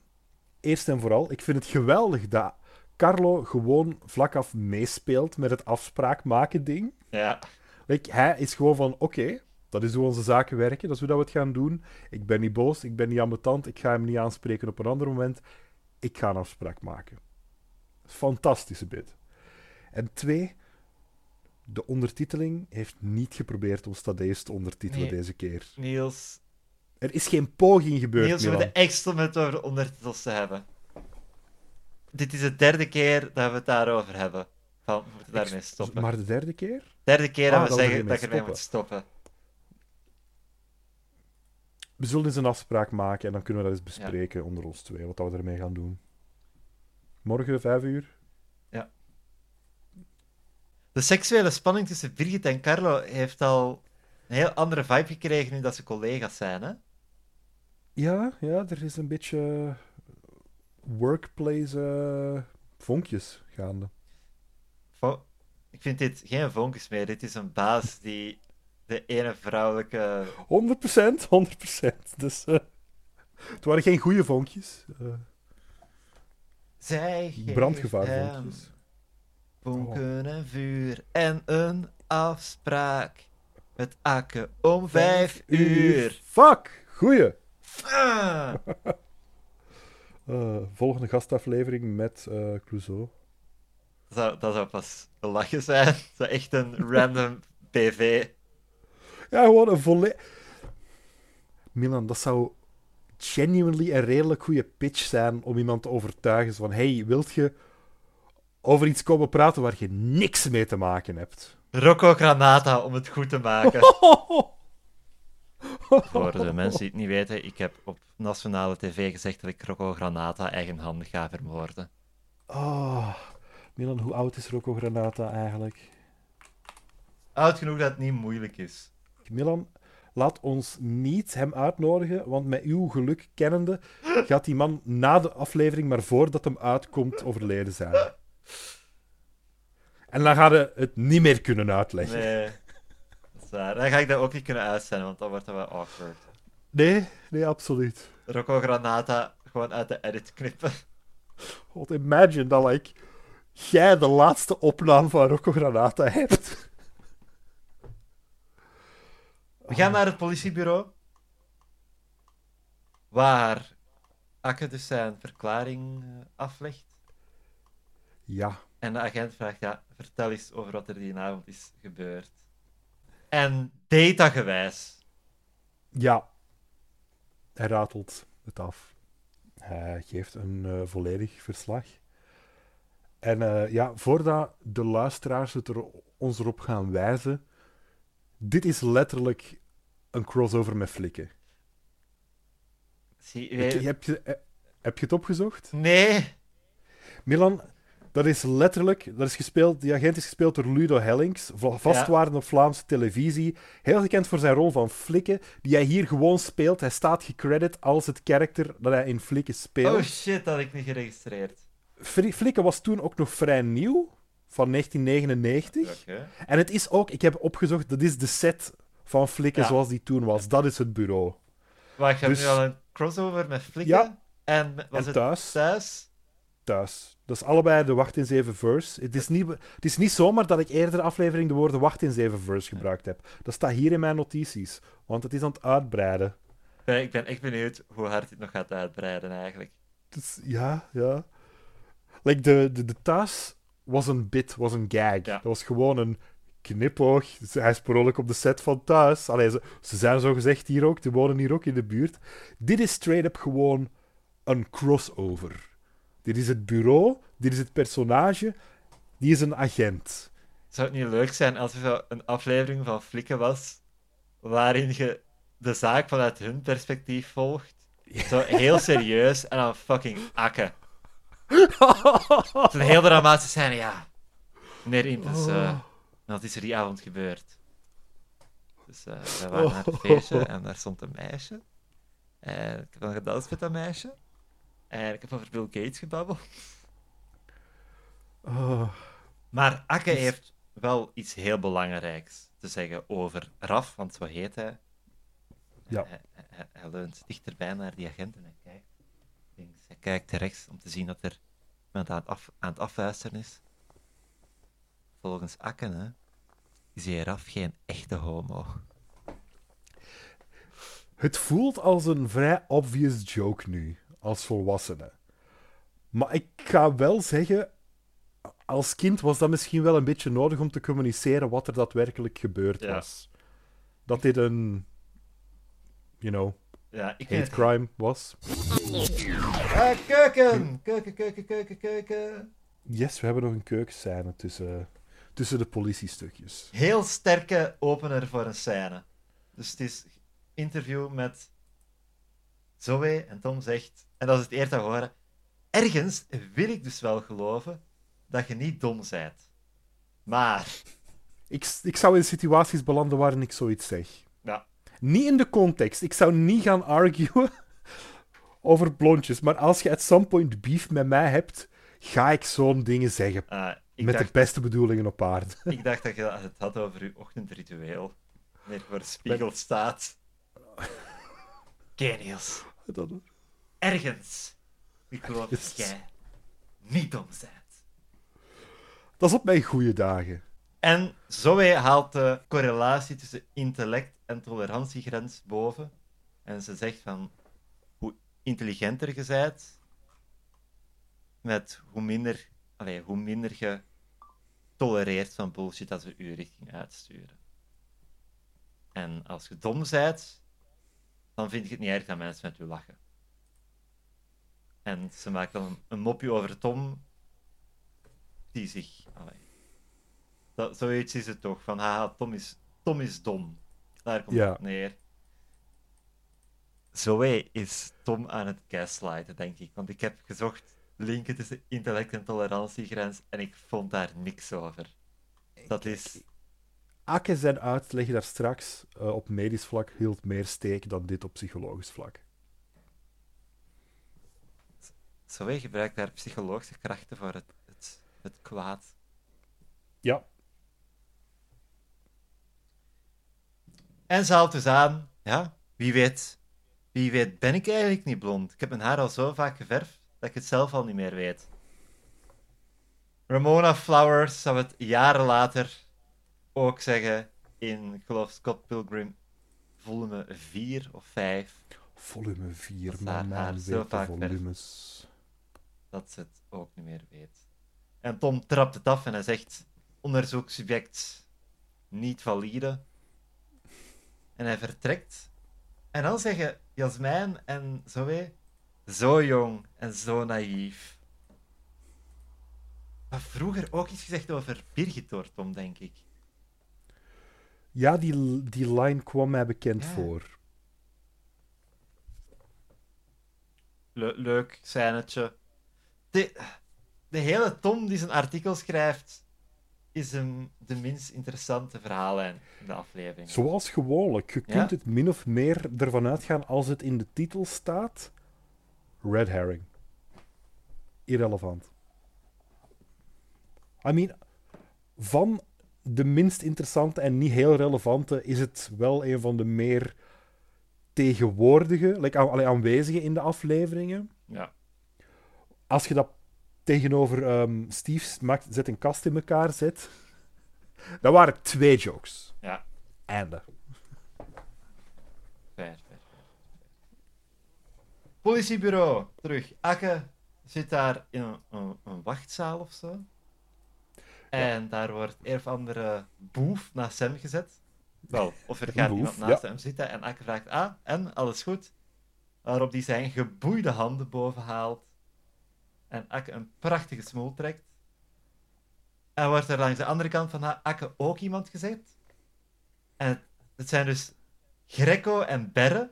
eerst en vooral, ik vind het geweldig dat Carlo gewoon vlak af meespeelt met het afspraak maken ding. Ja, Like, hij is gewoon van, oké, dat is hoe onze zaken werken, dat is hoe dat we het gaan doen. Ik ben niet boos, ik ben niet ambetant, ik ga hem niet aanspreken op een ander moment. Ik ga een afspraak maken. Fantastische bit. En twee, de ondertiteling heeft niet geprobeerd om Stadeus te ondertitelen Nee. deze keer. Niels, Er is geen poging gebeurd, Niels, we moeten extra met over de ondertitels te hebben. Dit is de derde keer dat we het daarover hebben. Van, we moeten daarmee stoppen. Maar de derde keer? Derde keer Ah, dat we dat we zeggen dat ik ermee moet stoppen. We zullen eens een afspraak maken en dan kunnen we dat eens bespreken onder ons twee, wat we ermee gaan doen. Morgen, vijf uur? De seksuele spanning tussen Birgit en Carlo heeft al een heel andere vibe gekregen nu dat ze collega's zijn. Hè? Ja, ja, er is een beetje workplace eh, vonkjes gaande. Vo- Ik vind dit geen vonkjes meer. Dit is een baas die de ene vrouwelijke... 100%, 100%. Dus, eh, het waren geen goede vonkjes. eh, Zij brandgevaarvonkjes. Vonken en vuur en een afspraak. Met Akke om vijf uur. Fuck, goeie. Ah! <laughs> Eh, volgende gastaflevering met eh Clouseau. Dat zou, dat zou pas een lachen zijn. <laughs> Zo echt een random PV. Ja, gewoon een volledig... Milan, dat zou genuinely een redelijk goede pitch zijn om iemand te overtuigen. Van, hey, wilt je over iets komen praten waar je niks mee te maken hebt? Rocco Granata om het goed te maken. <laughs> Voor de mensen die het niet weten, ik heb op nationale tv gezegd dat ik Rocco Granata eigenhandig ga vermoorden. Oh, Milan, hoe oud is Rocco Granata eigenlijk? Oud genoeg dat het niet moeilijk is. Milan, laat ons niet hem uitnodigen, want met uw geluk kennende gaat die man na de aflevering, maar voordat hem uitkomt, overleden zijn. En dan gaat hij het niet meer kunnen uitleggen. Nee, dat is waar. Dan ga ik dat ook niet kunnen uitzenden, want dan wordt dat wel awkward. Nee, nee, absoluut. Rocco Granata gewoon uit de edit knippen. God, imagine dat like, jij de laatste opname van Rocco Granata hebt. We gaan naar het politiebureau. Waar Akke dus zijn verklaring eh, aflegt. Ja, En de agent vraagt, ja, vertel eens over wat er die avond is gebeurd. En datagewijs. ja. Hij ratelt het af. Hij geeft een eh, volledig verslag. En eh, ja, voordat de luisteraars het er, ons erop gaan wijzen, dit is letterlijk een crossover met flikken. Zie, wij- heb, je, eh, heb je het opgezocht? Nee. Milan, dat is letterlijk, dat is gespeeld, die agent is gespeeld door Ludo Hellings, va- vastwaarde op Vlaamse televisie. Heel gekend voor zijn rol van Flikken, die hij hier gewoon speelt. Hij staat gecredit als het karakter dat hij in Flikken speelt. Oh shit, dat had ik niet geregistreerd. Flikken was toen ook nog vrij nieuw, van 1999. Oké. En het is ook, ik heb opgezocht, dat is de set van Flikken Ja. zoals die toen was. Dat is het bureau. Maar ik heb Dus- nu al een crossover met flikken. Ja. En was En het thuis? thuis? Thuis. Dat is allebei de Wacht in 7 verse. Het is, niet, het is niet zomaar dat ik eerder aflevering de woorden Wacht in 7 verse gebruikt heb. Dat staat hier in mijn notities. Want het is aan het uitbreiden. Ik ben echt benieuwd hoe hard dit nog gaat uitbreiden eigenlijk. Dus, ja, ja. Like de, de, de thuis was een bit, was een gag. Ja. Dat was gewoon een knipoog. Hij is per op de set van thuis. Allee, ze, ze zijn zo gezegd hier ook, die wonen hier ook in de buurt. Dit is straight up gewoon een crossover. Dit is het bureau, dit is het personage, die is een agent. Zou het niet leuk zijn als er een aflevering van Flikken was, waarin je de zaak vanuit hun perspectief volgt? Zo heel serieus en dan fucking akken. Zo'n heel dramatische scène, ja. Meneer Impens, eh, wat is er die avond gebeurd? Dus eh we waren naar het feestje en daar stond een meisje. En ik heb dan gedanst met dat meisje. En ik heb over Bill Gates gebabbeld. Oh, Maar Akke heeft wel iets heel belangrijks te zeggen over Raf, want zo heet hij. Ja. Hij, hij- hij leunt dichterbij naar die agent en hij kijkt links. Hij kijkt rechts om te zien dat er iemand aan het, af, aan het afluisteren is. Volgens Akke hè, is die Raf geen echte homo. Het voelt als een vrij obvious joke nu, als volwassene. Maar ik ga wel zeggen, als kind was dat misschien wel een beetje nodig om te communiceren wat er daadwerkelijk gebeurd Ja. was. Dat dit een, you know, Ja, ik hate crime was. Ah, keuken! Keuken, keuken, keuken, keuken. Yes, we hebben nog een keukenscène tussen, tussen de politiestukjes. heel sterke opener voor een scène. Dus het is interview met Zoe en Tom zegt, en dat is het eerste dat we horen, ergens wil ik dus wel geloven dat je niet dom bent. Maar, Ik, ik zou in situaties belanden waarin ik zoiets zeg. ja, Niet in de context. Ik zou niet gaan arguen <laughs> over blondjes. Maar als je at some point beef met mij hebt, ga ik zo'n dingen zeggen. ik, met de beste bedoelingen op aarde. <laughs> ik dacht dat je het had over je ochtendritueel. Je voor de spiegel staat. Genius. <laughs> Dat- Ergens. Ik geloof dat jij niet dom bent. Dat is op mijn goede dagen. En Zoe haalt de correlatie tussen intellect en tolerantiegrens boven. En ze zegt van hoe intelligenter je bent, met hoe minder, allee, hoe minder je tolereert van bullshit dat ze u richting uitsturen. En als je dom bent, dan vind ik het niet erg dat mensen met u lachen. En ze maakt dan een, een mopje over Tom, die zich. Allee, dat, zoiets is het toch, van haha, Tom is, Tom is dom. Daar komt Ja. het neer. Zoe is Tom aan het gaslighten, denk ik. Want ik heb gezocht linken tussen intellect en tolerantiegrens en ik vond daar niks over. Dat is... Akke zijn uitleg daar straks eh, op medisch vlak hield meer steek dan dit op psychologisch vlak. Zoe gebruikt daar psychologische krachten voor het, het, het kwaad. Ja, En ze haalt dus aan, ja, wie weet, wie weet ben ik eigenlijk niet blond. Ik heb mijn haar al zo vaak geverfd dat ik het zelf al niet meer weet. Ramona Flowers zou het jaren later ook zeggen in, ik geloof, Scott Pilgrim volume 4 of 5, volume 4, Dat maar man zo vaak volumes. dat ze het ook niet meer weet. En Tom trapt het af en hij zegt, onderzoekssubject niet valide. En hij vertrekt. En dan zeggen Jasmijn en Zoe, zo jong en zo naïef. Maar vroeger ook iets gezegd over Birgit Tom, denk ik. Ja, die, die line kwam mij bekend Ja. voor. Le- leuk scènetje. De, de hele Tom die zijn artikel schrijft, is hem de minst interessante verhaallijn in de aflevering. Zoals gewoonlijk. Je Ja. kunt het min of meer ervan uitgaan als het in de titel staat. Red herring. Irrelevant. I mean, van de minst interessante en niet heel relevante is het wel een van de meer tegenwoordige, like, aan- allee, aanwezige in de afleveringen. Ja. Als je dat tegenover ehm Steve maakt, zet een kast in elkaar zet, dat waren twee jokes. Ja, Einde. fair, fair, fair. Politiebureau, terug. Akke zit daar in een, een, een wachtzaal of zo. En daar wordt een of andere boef naast hem gezet. Wel, of er gaat boef, iemand naast hem zitten en Akke vraagt, ah, en, alles goed? Waarop hij zijn geboeide handen boven haalt. En Akke een prachtige smoel trekt. En wordt er langs de andere kant van Akke ook iemand gezet. En het, het zijn dus Greco en Berre.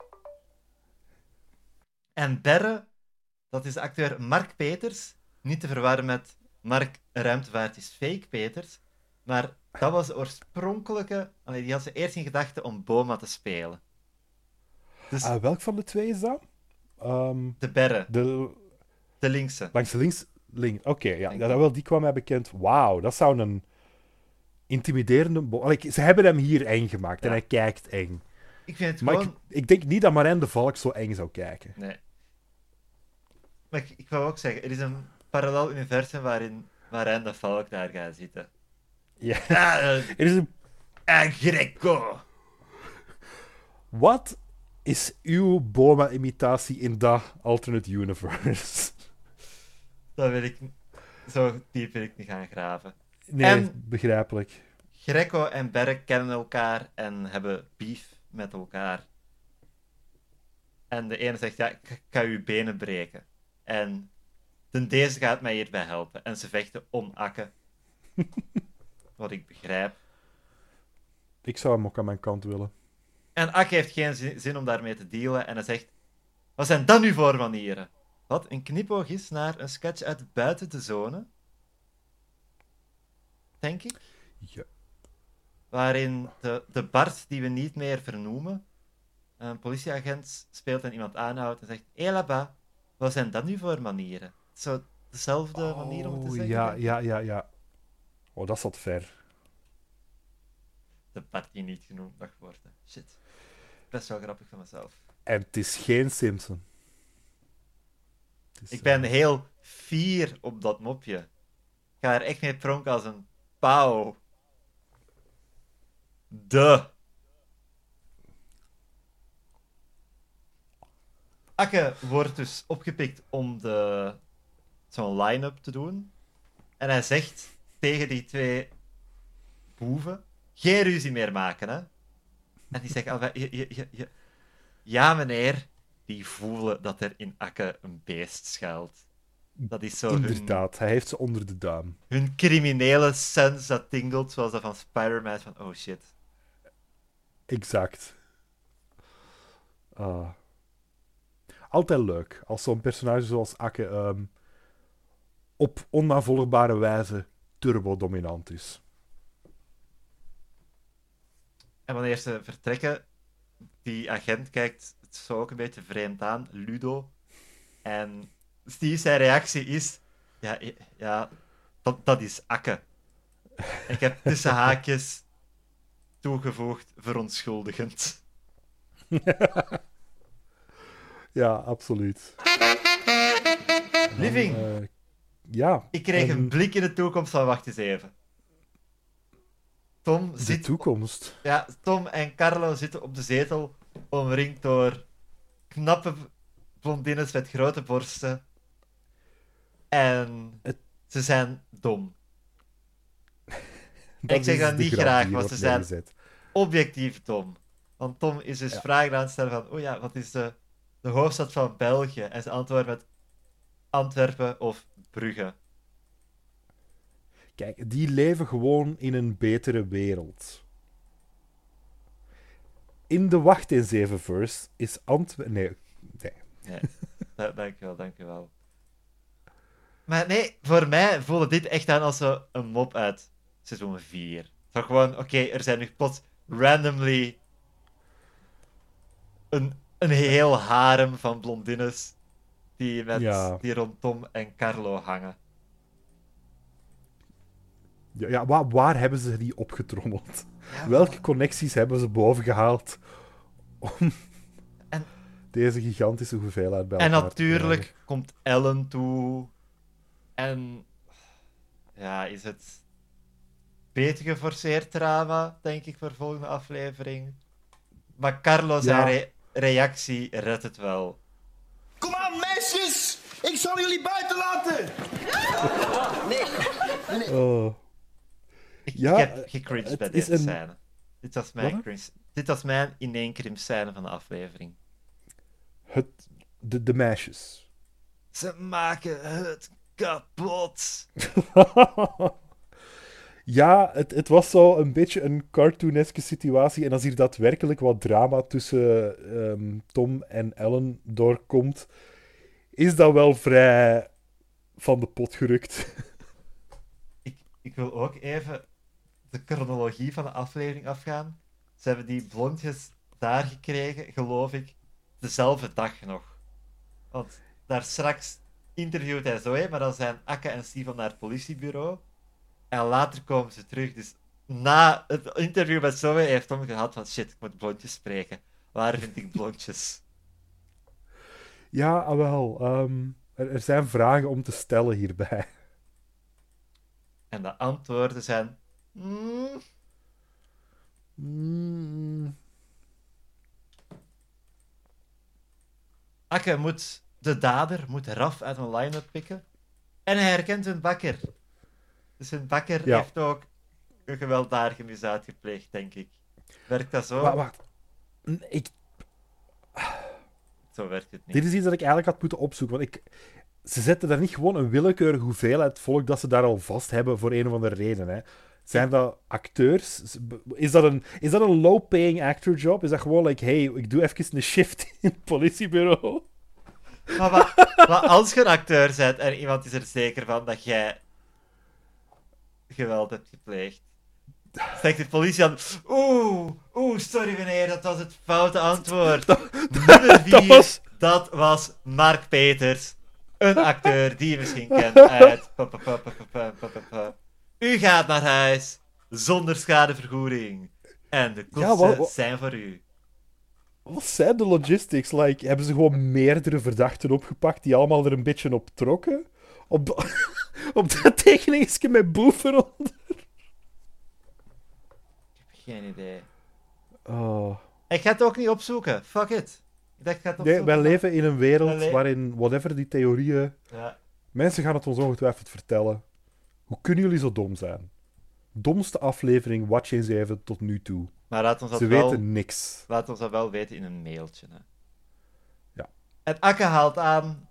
En Berre, dat is de acteur Mark Peters. Niet te verwarren met Mark Ruimtevaart is fake Peters. Maar dat was de oorspronkelijke... Allee, die had ze eerst in gedachten om Boma te spelen. Dus Ah, welk van de twee is dat? Ehm, de Berre, de, de linkse. langs de links. Link. Oké, ja, dat, wel, die kwam mij bekend. Wauw, dat zou een intimiderende. Allee, ze hebben hem hier eng gemaakt en hij kijkt eng. Ik vind het Maar gewoon... ik, ik denk niet dat Marijn de Valk zo eng zou kijken. Nee. Maar ik, ik wou ook zeggen, er is een parallel universum waarin Marijn de Valk daar gaat zitten. Ja. <laughs> Ah, Er is een, en Greco. wat is uw Boma-imitatie in dat alternate universe? <laughs> Dat wil ik... Zo diep wil ik niet gaan graven. Nee, En- begrijpelijk. Greco en Berk kennen elkaar en hebben beef met elkaar. En de ene zegt, ja, ik ik ga uw benen breken. En ten deze gaat mij hierbij helpen. En ze vechten om Akke. <laughs> Wat ik begrijp. Ik zou hem ook aan mijn kant willen. En Akke heeft geen zin, om daarmee te dealen. En hij zegt, wat zijn dat nu voor manieren? Wat een knipoog is naar een sketch uit buiten de zone. Denk ik. Ja. waarin de, de Bart, die we niet meer vernoemen, een politieagent speelt en iemand aanhoudt en zegt: Hé, wat zijn dat nu voor manieren? Zo dezelfde manier om het te Oh, zeggen. Ja, denk ja, ja, ja. Oh, dat zat ver. De Bart die niet genoemd mag worden. Shit. Best wel grappig van mezelf. En het is geen Simpson. Is, Ik ben eh, heel fier op dat mopje. Ik ga er echt mee pronken als een pauw. De. Akke wordt dus opgepikt om de... zo'n line-up te doen. En hij zegt tegen die twee boeven: geen ruzie meer maken, hè? En die zeggen: allebei, je, je, je, je- Ja, meneer. Die voelen dat er in Akke een beest schuilt. Dat is zo hun, Inderdaad, hij heeft ze onder de duim. hun criminele sens dat tingelt, zoals dat van Spider-Man. Van, oh shit. Exact. Ah. altijd leuk als zo'n personage zoals Akke ehm, op onnavolgbare wijze turbo-dominant is. En wanneer ze vertrekken, die agent kijkt het zo ook een beetje vreemd aan, Ludo. En Steve, zijn reactie is: Ja, ja dat, dat is Akke. Ik heb tussen haakjes toegevoegd verontschuldigend. <laughs> Ja, absoluut. Living, Eh, ja. ik kreeg een en blik in de toekomst van wacht eens even. Tom, De zit, toekomst. ja, Tom en Carlo zitten op de zetel, omringd door knappe blondines met grote borsten. En Het- ze zijn dom. <laughs> Ik zeg dat niet graag, want ze zijn objectief dom. Want Tom is dus Ja. vragen aan het stellen van, oh ja, wat is de, de hoofdstad van België? En ze antwoorden met Antwerpen of Brugge. Kijk, die leven gewoon in een betere wereld. In de Wacht in Zeven Verse is Antwerpen... Nee, nee. Nee, <laughs> da- dankjewel, dankjewel. Maar nee, voor mij voelde dit echt aan als een mop uit seizoen 4. Zo gewoon, oké, er zijn nu plots randomly een, een heel harem van blondines die, met, Ja. die rond Tom en Carlo hangen. Ja, ja, waar, waar hebben ze die opgetrommeld? Welke connecties hebben ze bovengehaald om En- deze gigantische hoeveelheid bij En elkaar te natuurlijk komt Ellen toe. En ja, is het beter geforceerd drama, denk ik, voor de volgende aflevering. Maar Carlo zijn Ja. re- reactie redt het wel. Kom aan, meisjes! Ik zal jullie buiten laten! krijgen? Oh. Ik, Ja, ik heb gecringed bij is deze een- scène. Dit was mijn, cringe, dit was mijn ineenkrimp scène van de aflevering. Het, de, de meisjes. Ze maken het kapot. <laughs> ja, het, het was zo een beetje een cartooneske situatie. En als hier daadwerkelijk wat drama tussen ehm, Tom en Ellen doorkomt, is dat wel vrij van de pot gerukt. <laughs> Ik, ik wil ook even de chronologie van de aflevering afgaan. Ze hebben die blondjes daar gekregen, geloof ik, dezelfde dag nog. Want daar straks interviewt hij Zoe, maar dan zijn Akka en Steven naar het politiebureau. En later komen ze terug. Dus na het interview met Zoe heeft Tom gehad van shit, ik moet blondjes spreken. Waar vind ik blondjes? <laughs> Ja, ah, wel. ehm, er, er zijn vragen om te stellen hierbij. En de antwoorden zijn... "Mm, Mm, Akke moet de dader, moet Raf uit een line-up pikken. En hij herkent hun bakker. Dus hun bakker Ja. heeft ook een gewelddadige misdaad gepleegd, denk ik. Werkt dat zo? wacht. Ik, Zo werkt het niet. dit is iets dat ik eigenlijk had moeten opzoeken. Want ik, ze zetten daar niet gewoon een willekeurige hoeveelheid volk dat ze daar al vast hebben voor een of andere reden. Hè. Zijn dat acteurs? Is dat een, is dat een low-paying actor job? Is dat gewoon like, hey, ik doe even een shift <laughs> in het politiebureau? Maar, wat, maar als je een acteur bent en iemand is er zeker van dat jij geweld hebt gepleegd, zegt de politie dan: Oeh, oeh, sorry meneer, dat was het foute antwoord. Nummer 4, <laughs> dat was- dat was Mark Peters, een acteur die je misschien <laughs> kent uit. U gaat naar huis zonder schadevergoeding. En de kosten wat- wat- zijn voor u. Wat zijn de logistics? Like, hebben ze gewoon meerdere verdachten opgepakt die allemaal er een beetje op trokken? Op, <laughs> op dat tekeningsje met boeven eronder? Geen idee. Oh. Ik ga het ook niet opzoeken. Fuck it. Ik dacht, ik ga het Nee, opzoeken. wij leven in een wereld waarin, whatever die theorieën... Ja. Mensen gaan het ons ongetwijfeld vertellen. Hoe kunnen jullie zo dom zijn? Domste aflevering Watch eens even tot nu toe. Maar laat ons dat Ze wel... weten niks. Laat ons dat wel weten in een mailtje. Hè. Ja. En Akke haalt aan.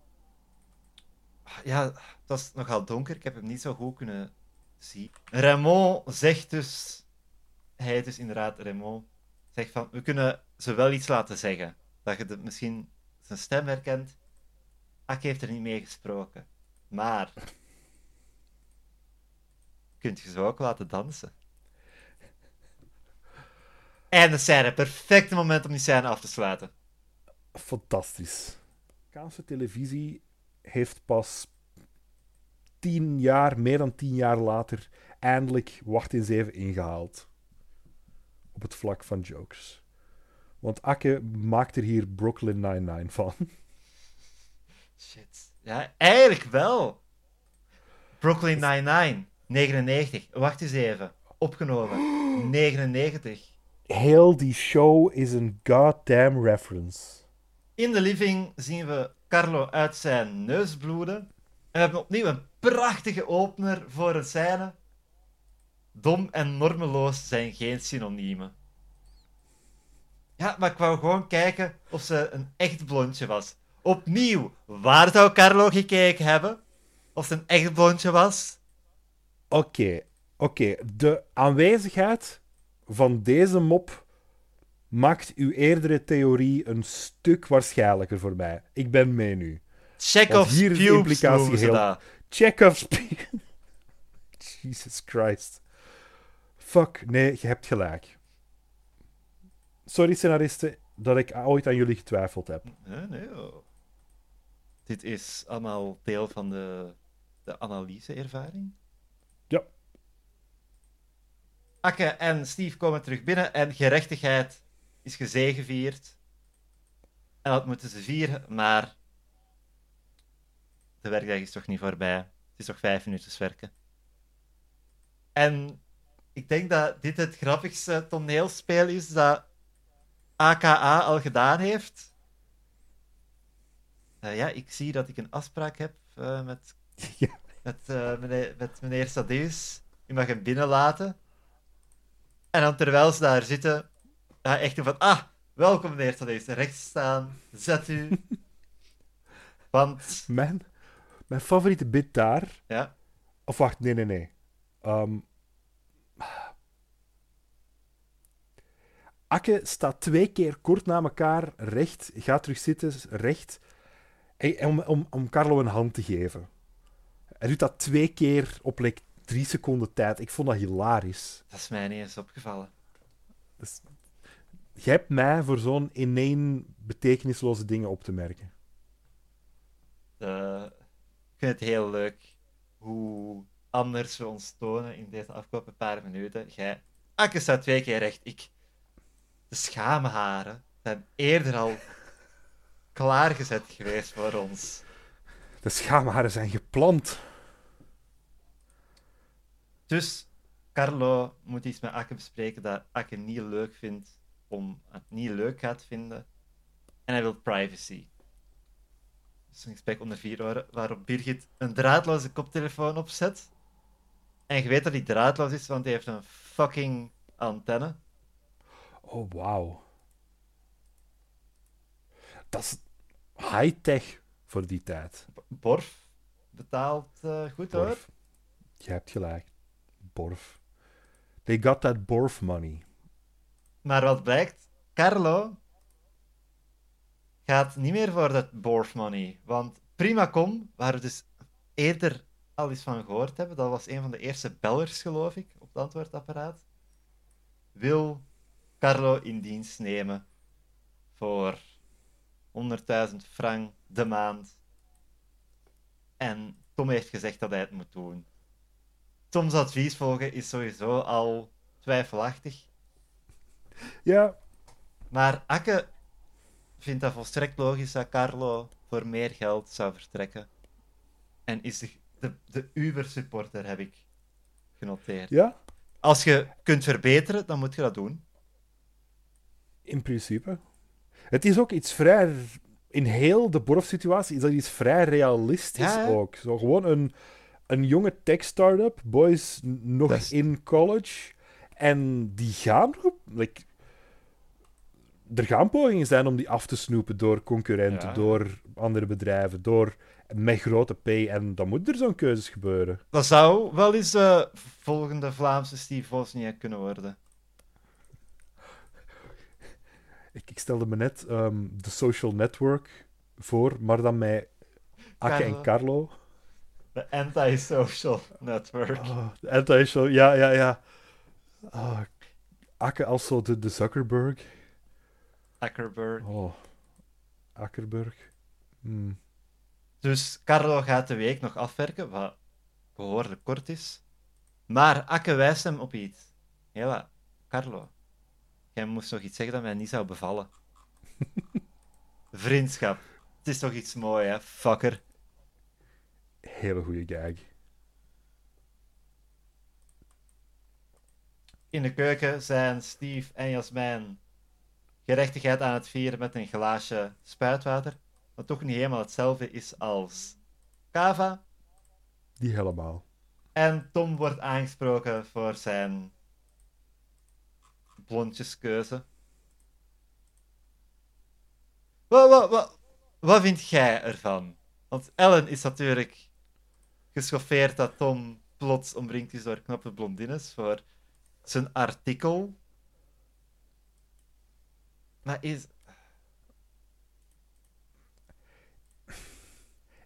Ja, het was nogal donker. Ik heb hem niet zo goed kunnen zien. Raymond zegt dus. Hij dus inderdaad, Raymond, zegt van. We kunnen ze wel iets laten zeggen. Dat je het misschien zijn stem herkent. Akke heeft er niet mee gesproken. Maar... Kunt je ze ook laten dansen? En de scène. Perfecte moment om die scène af te sluiten. Fantastisch. Kaanse televisie heeft pas tien jaar, meer dan tien jaar later, eindelijk Wacht in Zeven ingehaald. Op het vlak van jokes. Want Akke maakt er hier Brooklyn Nine-Nine van. <laughs> Shit. Ja, eigenlijk wel. Brooklyn Nine-Nine. 99. Wacht eens even. Opgenomen. <gasps> 99. Heel die show is een goddamn reference. In de living zien we Carlo uit zijn neus bloeden. En we hebben opnieuw een prachtige opener voor een scène. Dom en normeloos zijn geen synoniemen. Ja, maar ik wou gewoon kijken of ze een echt blondje was. Opnieuw, waar zou Carlo gekeken hebben? Of ze een echt blondje was? Oké, oké. De aanwezigheid van deze mop maakt uw eerdere theorie een stuk waarschijnlijker voor mij. Ik ben mee nu. Chekhov's hier is de pubes implicatie heel-. Chekhov's... <laughs> Jesus Christ. Fuck, nee, je hebt gelijk. Sorry, scenaristen, dat ik ooit aan jullie getwijfeld heb. Nee, nee. oh. Dit is allemaal deel van de, de analyse-ervaring. Ja. Akke en Steve komen terug binnen en gerechtigheid is gezegevierd. En dat moeten ze vieren, maar de werkdag is toch niet voorbij. Het is nog vijf minuutjes werken. En ik denk dat dit het grappigste toneelspel is dat AKA al gedaan heeft. Eh, ja, ik zie dat ik een afspraak heb eh, met, <laughs> Ja. met, eh, meneer, met meneer Sadeus. U mag hem binnenlaten. En dan terwijl ze daar zitten, ja, echt doen van, ah, welkom meneer Sadeus, rechts staan, zet u. <laughs> Want, Mijn, mijn favoriete bit daar... ja, Of wacht, nee, nee, nee. Ehm, Akke staat twee keer kort na elkaar recht, gaat terug zitten, recht, en- om, om, om Carlo een hand te geven. Hij doet dat twee keer op like, drie seconden tijd. Ik vond dat hilarisch. dat is mij niet eens opgevallen. Dus, jij hebt mij voor zo'n ineen betekenisloze dingen op te merken. Eh, ik vind het heel leuk hoe anders we ons tonen in deze afgelopen paar minuten. Jij, Akke staat twee keer recht. Ik, de schaamharen zijn eerder al <laughs> klaargezet geweest voor ons. De schaamharen zijn geplant. Dus Carlo moet iets met Akke bespreken dat Akke niet leuk vindt, om het niet leuk gaat vinden. En hij wil privacy. Dus een gesprek onder vier oren, waarop Birgit een draadloze koptelefoon opzet. En je weet dat die draadloos is, want hij heeft een fucking antenne. Oh, wauw. Dat is high-tech voor die tijd. Borf betaalt eh, goed hoor. Je hebt gelijk. Borf. They got that Borf money. Maar wat blijkt, Carlo gaat niet meer voor dat Borf money. Want Primacom, waar we dus eerder al eens van gehoord hebben, dat was een van de eerste bellers, geloof ik, op het antwoordapparaat, wil Carlo in dienst nemen voor 100.000 frank de maand. En Tom heeft gezegd dat hij het moet doen. Toms advies volgen is sowieso al twijfelachtig. Ja, Maar Akke vindt dat volstrekt logisch dat Carlo voor meer geld zou vertrekken. En is de, de, de Uber-supporter, heb ik genoteerd. ja, Als je kunt verbeteren, dan moet je dat doen. in principe. Het is ook iets vrij... In heel de Borf-situatie is dat iets vrij realistisch Ja, ook. Zo gewoon een, een jonge tech-startup, boys nog is- in college. En die gaan... Like, er gaan pogingen zijn om die af te snoepen door concurrenten, Ja. door andere bedrijven, door met grote P. En dan moet er zo'n keuzes gebeuren. Dat zou wel eens de volgende Vlaamse Steve Wozniak kunnen worden. Ik, ik stelde me net ehm, de social network voor, maar dan met Akke en Carlo. De anti-social network. Oh, de anti-show, ja, ja, ja. Ah, Akke als zo de, de Zuckerberg. Ackerberg. Oh, Akkerberg. Hmm. Dus Carlo gaat de week nog afwerken, wat behoorlijk kort is. Maar Akke wijst hem op iets. Hela, Carlo, jij moest nog iets zeggen dat mij niet zou bevallen. <laughs> Vriendschap. Het is toch iets moois, hè, fucker. Hele goede gag. In de keuken zijn Steve en Jasmijn gerechtigheid aan het vieren met een glaasje spuitwater. Wat toch niet helemaal hetzelfde is als kava. Die helemaal. En Tom wordt aangesproken voor zijn blondjeskeuze. Wat, wat, wat, wat vind jij ervan? Want Ellen is natuurlijk geschoffeerd dat Tom plots omringd is door knappe blondines voor zijn artikel. Maar is...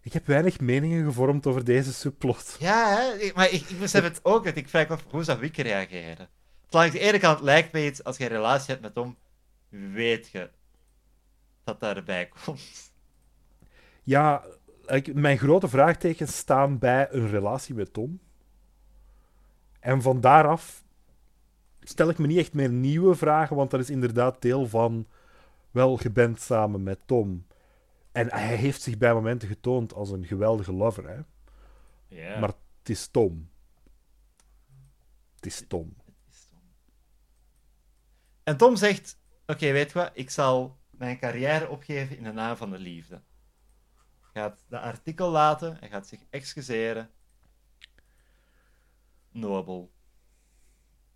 Ik heb weinig meningen gevormd over deze subplot. Ja, hè? Maar ik, ik besef het ook. dat Ik vraag me af, hoe zou ik reageren? Langs de ene kant lijkt me iets, als je een relatie hebt met Tom, weet je dat daarbij komt. Ja, ik, mijn grote vraagtekens staan bij een relatie met Tom. En van daaraf stel ik me niet echt meer nieuwe vragen, want dat is inderdaad deel van wel je bent samen met Tom. En hij heeft zich bij momenten getoond als een geweldige lover, hè? Ja. Maar het is Tom. Het is Tom. En Tom zegt: Oké, weet je wat? Ik zal mijn carrière opgeven in de naam van de liefde. Hij gaat de artikel laten, hij gaat zich excuseren. Nobel.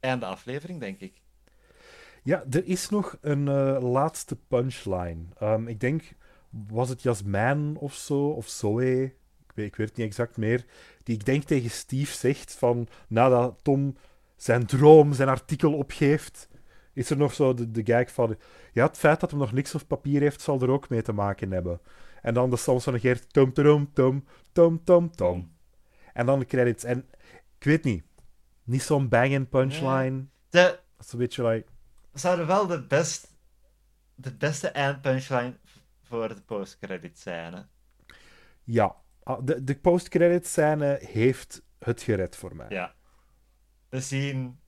Einde aflevering, denk ik. Ja, er is nog een eh, laatste punchline. Ehm, ik denk, was het Jasmijn of zo, of Zoe, ik weet, ik weet het niet exact meer, die ik denk tegen Steve zegt van, nadat Tom zijn droom, zijn artikel opgeeft, is er nog zo de, de gag van, ja, het feit dat hij nog niks op papier heeft, zal er ook mee te maken hebben. En dan de soms van negeert, tom, tom, tom, tom, tom, tom. En dan de credits. En ik weet niet, niet zo'n bang punchline. De, Dat is een beetje like... zouden wel de, best, de beste eindpunchline voor de postcredit. Hè? Ja, ah, de, de post-credit scène heeft het gered voor mij. Ja. We zien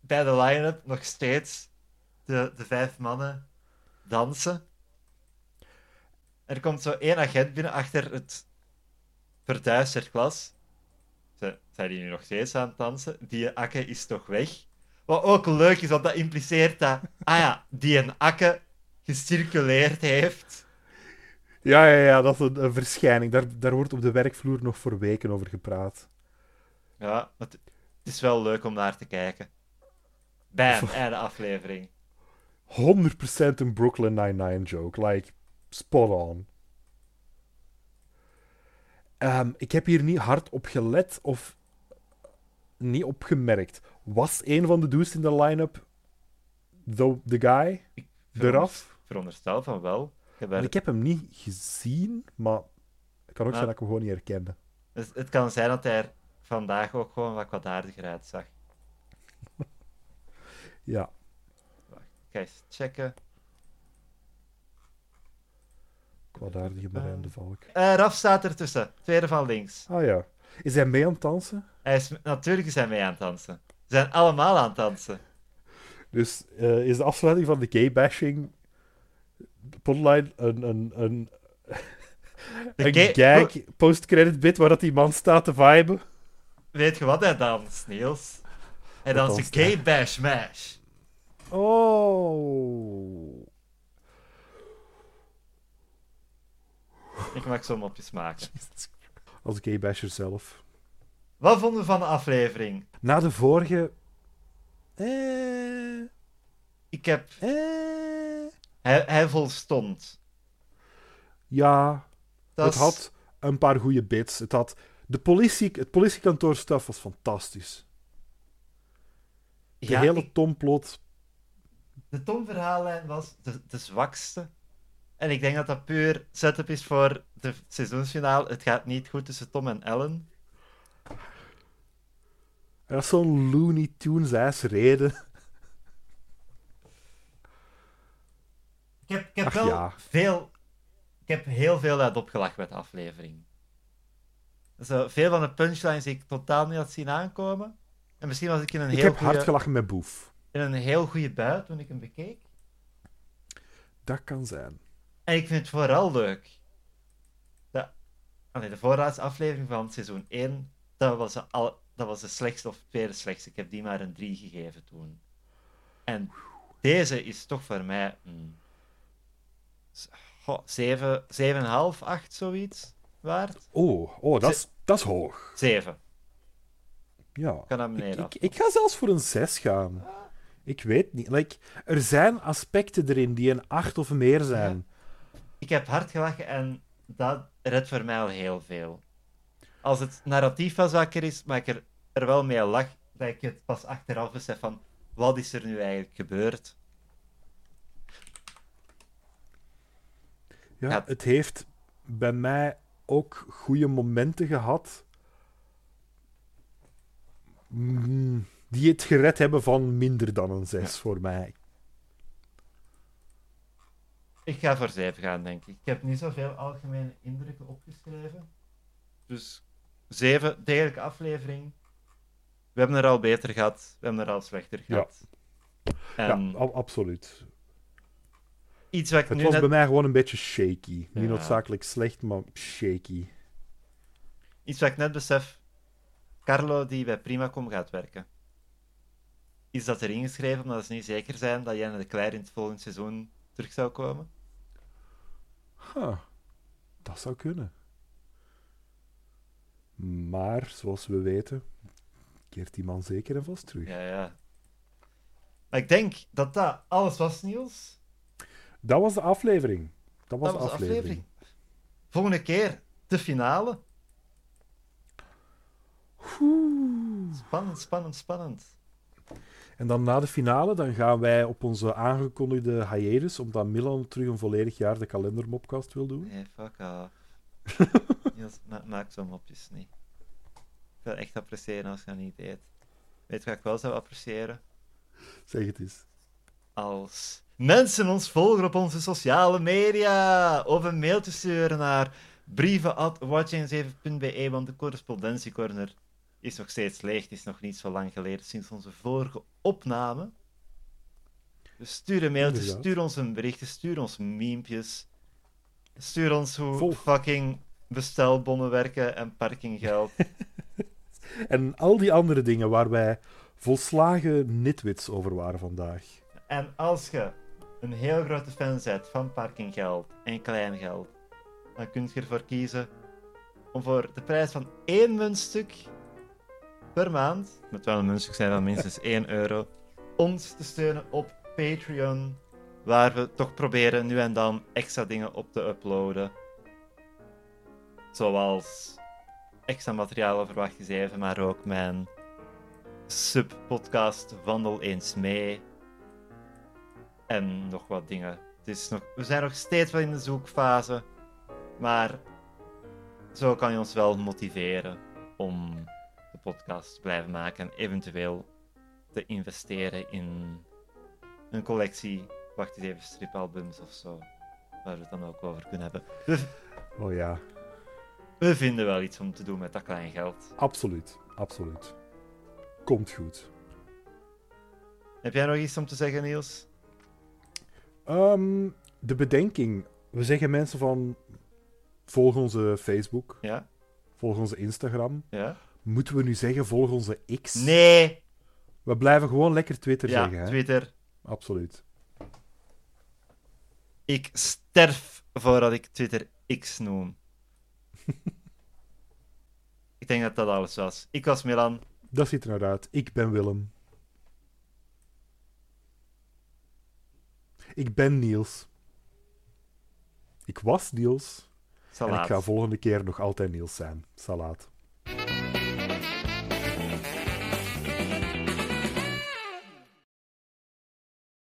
bij de line-up nog steeds de, de vijf mannen dansen. Er komt zo één agent binnen achter het verduisterd glas. Zijn die nu nog steeds aan het dansen? Die akke is toch weg? Wat ook leuk is, want dat impliceert dat, ah ja, die een akke gecirculeerd heeft. Ja, ja, ja, dat is een, een verschijning. Daar, daar wordt op de werkvloer nog voor weken over gepraat. Ja, het, het is wel leuk om naar te kijken. Bam, einde aflevering. 100% een Brooklyn Nine-Nine joke. Like, spot on. Ehm, ik heb hier niet hard op gelet of niet opgemerkt. Was een van de dudes in de line-up the, the guy? Eraf? Veronderstel van wel. Ik heb ik hem niet gezien, maar het kan ook Ja. zijn dat ik hem gewoon niet herkende. Dus het kan zijn dat hij er vandaag ook gewoon wat kwaadaardiger uitzag. <laughs> Ja. Ga eens checken. Kwaadaardige Marijn de Valk. Eh Raf staat ertussen. Tweede van links. Ah ja. Is hij mee aan het dansen? Hij is, natuurlijk is hij mee aan het dansen. Ze zijn allemaal aan het dansen. Dus eh, is de afsluiting van de gay-bashing plotline een, een, een, <laughs> een gay- gag post-credit bit waar dat die man staat te viben? Weet je wat hij danst, Niels? Hij danst een danst hij? gay bash mash. Oh. <laughs> Ik mag zo mopjes maken. Als gay-basher zelf. Wat vonden we van de aflevering? Na de vorige... Eh, Ik heb... eh, Hij, hij volstond. ja, Dat het is- had een paar goede bits. Het had... De politie, het politiekantoor stuff was fantastisch. De Ja, hele ik- Tomplot De Tom-verhaallijn was de, de zwakste. En ik denk dat dat puur setup is voor de seizoensfinale. Het gaat niet goed tussen Tom en Ellen. En dat is zo'n Looney Tunes-ass reden. Ik heb, ik heb Ach, wel ja. veel... Ik heb heel veel uit opgelachen met de aflevering. Zo, veel van de punchlines die ik totaal niet had zien aankomen. En misschien was ik in een Ik heel heb hard gelachen met Boef. in een heel goede bui toen ik hem bekeek. Dat kan zijn. En ik vind het vooral leuk. Dat, allee, de voorlaatste aflevering van seizoen 1, dat was, de al, dat was de slechtste of tweede slechtste. Ik heb die maar een 3 gegeven toen. En deze is toch voor mij een s- goh, 7, 7,5, 8 zoiets waard. Oh, oh dat, is, dat is hoog. 7. Ja. Kan naar Ik, beneden. ik, ik ga zelfs voor een 6 gaan. Ik weet niet. Like, er zijn aspecten erin die een 8 of meer zijn. Ik heb hard gelachen en dat redt voor mij al heel veel. Als het narratief wat zwakker is, maar ik er, er wel mee lach, dat ik het pas achteraf besef van wat is er nu eigenlijk gebeurd. Ja, Ja. Het heeft bij mij ook goede momenten gehad. Mm, Die het gered hebben van minder dan een 6 voor mij. Ik ga voor 7 gaan, denk ik. Ik heb niet zoveel algemene indrukken opgeschreven. Dus 7, degelijke aflevering. We hebben er al beter gehad, we hebben er al slechter Ja. gehad. En Ja, a- absoluut. iets wat ik Het nu was net... bij mij gewoon een beetje shaky. Niet noodzakelijk slecht, maar shaky. Iets wat ik net besef. Carlo, die bij Primacom gaat werken. Is dat erin geschreven omdat ze niet zeker zijn dat Janne de Kleijer in het volgende seizoen terug zou komen? Huh, dat zou kunnen. Maar, zoals we weten, keert die man zeker en vast terug. Ja, ja. Maar ik denk dat dat alles was, Niels. Dat was de aflevering. Dat was, dat de was de aflevering. aflevering. Volgende keer de finale. Spannend, spannend, spannend. En dan na de finale dan gaan wij op onze aangekondigde hiatus, omdat Milan terug een volledig jaar de kalendermopcast wil doen. Nee, fuck off. <laughs> Niels, ma- maak zo'n mopjes niet. Ik wil echt appreciëren als je dat niet deed. Weet je wat ik wel zou appreciëren? Zeg het eens. als mensen ons volgen op onze sociale media of een mail te sturen naar brieven.watching7.be, want de correspondentiecorner is nog steeds leeg. Het is nog niet zo lang geleden sinds onze vorige opname. Dus stuur een mailtje, Inderdaad. stuur ons een berichtje, stuur ons memepjes. Stuur ons hoe fucking bestelbonnen werken en parkinggeld. <laughs> En al die andere dingen waar wij volslagen nitwits over waren vandaag. En als je een heel grote fan bent van parkinggeld en kleingeld, dan kun je ervoor kiezen om voor de prijs van één muntstuk per maand, moet wel een muntstuk zijn van minstens 1 <laughs> euro, ons te steunen op Patreon, waar we toch proberen nu en dan extra dingen op te uploaden. Zoals extra materiaal over Wacht eens even, maar ook mijn sub-podcast Wandel eens mee. En nog wat dingen. Het is nog, we zijn nog steeds wel in de zoekfase. Maar zo kan je ons wel motiveren om podcast blijven maken. En eventueel te investeren in een collectie, wacht eens even, stripalbums of zo. Waar we het dan ook over kunnen hebben. <laughs> Oh ja, we vinden wel iets om te doen met dat klein geld. absoluut. Absoluut. Komt goed. Heb jij nog iets om te zeggen, Niels? Ehm, de bedenking. We zeggen mensen van... Volg onze Facebook. Ja? Volg onze Instagram. Ja? Moeten we nu zeggen, volg onze X? Nee! We blijven gewoon lekker Twitter Ja, zeggen. Hè? Twitter. Absoluut. Ik sterf voordat ik Twitter X noem. <laughs> ik denk dat dat alles was. Ik was Milan. Dat ziet er naar uit. Ik ben Willem. Ik ben Niels. Ik was Niels. En ik Salaat. ga volgende keer nog altijd Niels zijn. Salaat.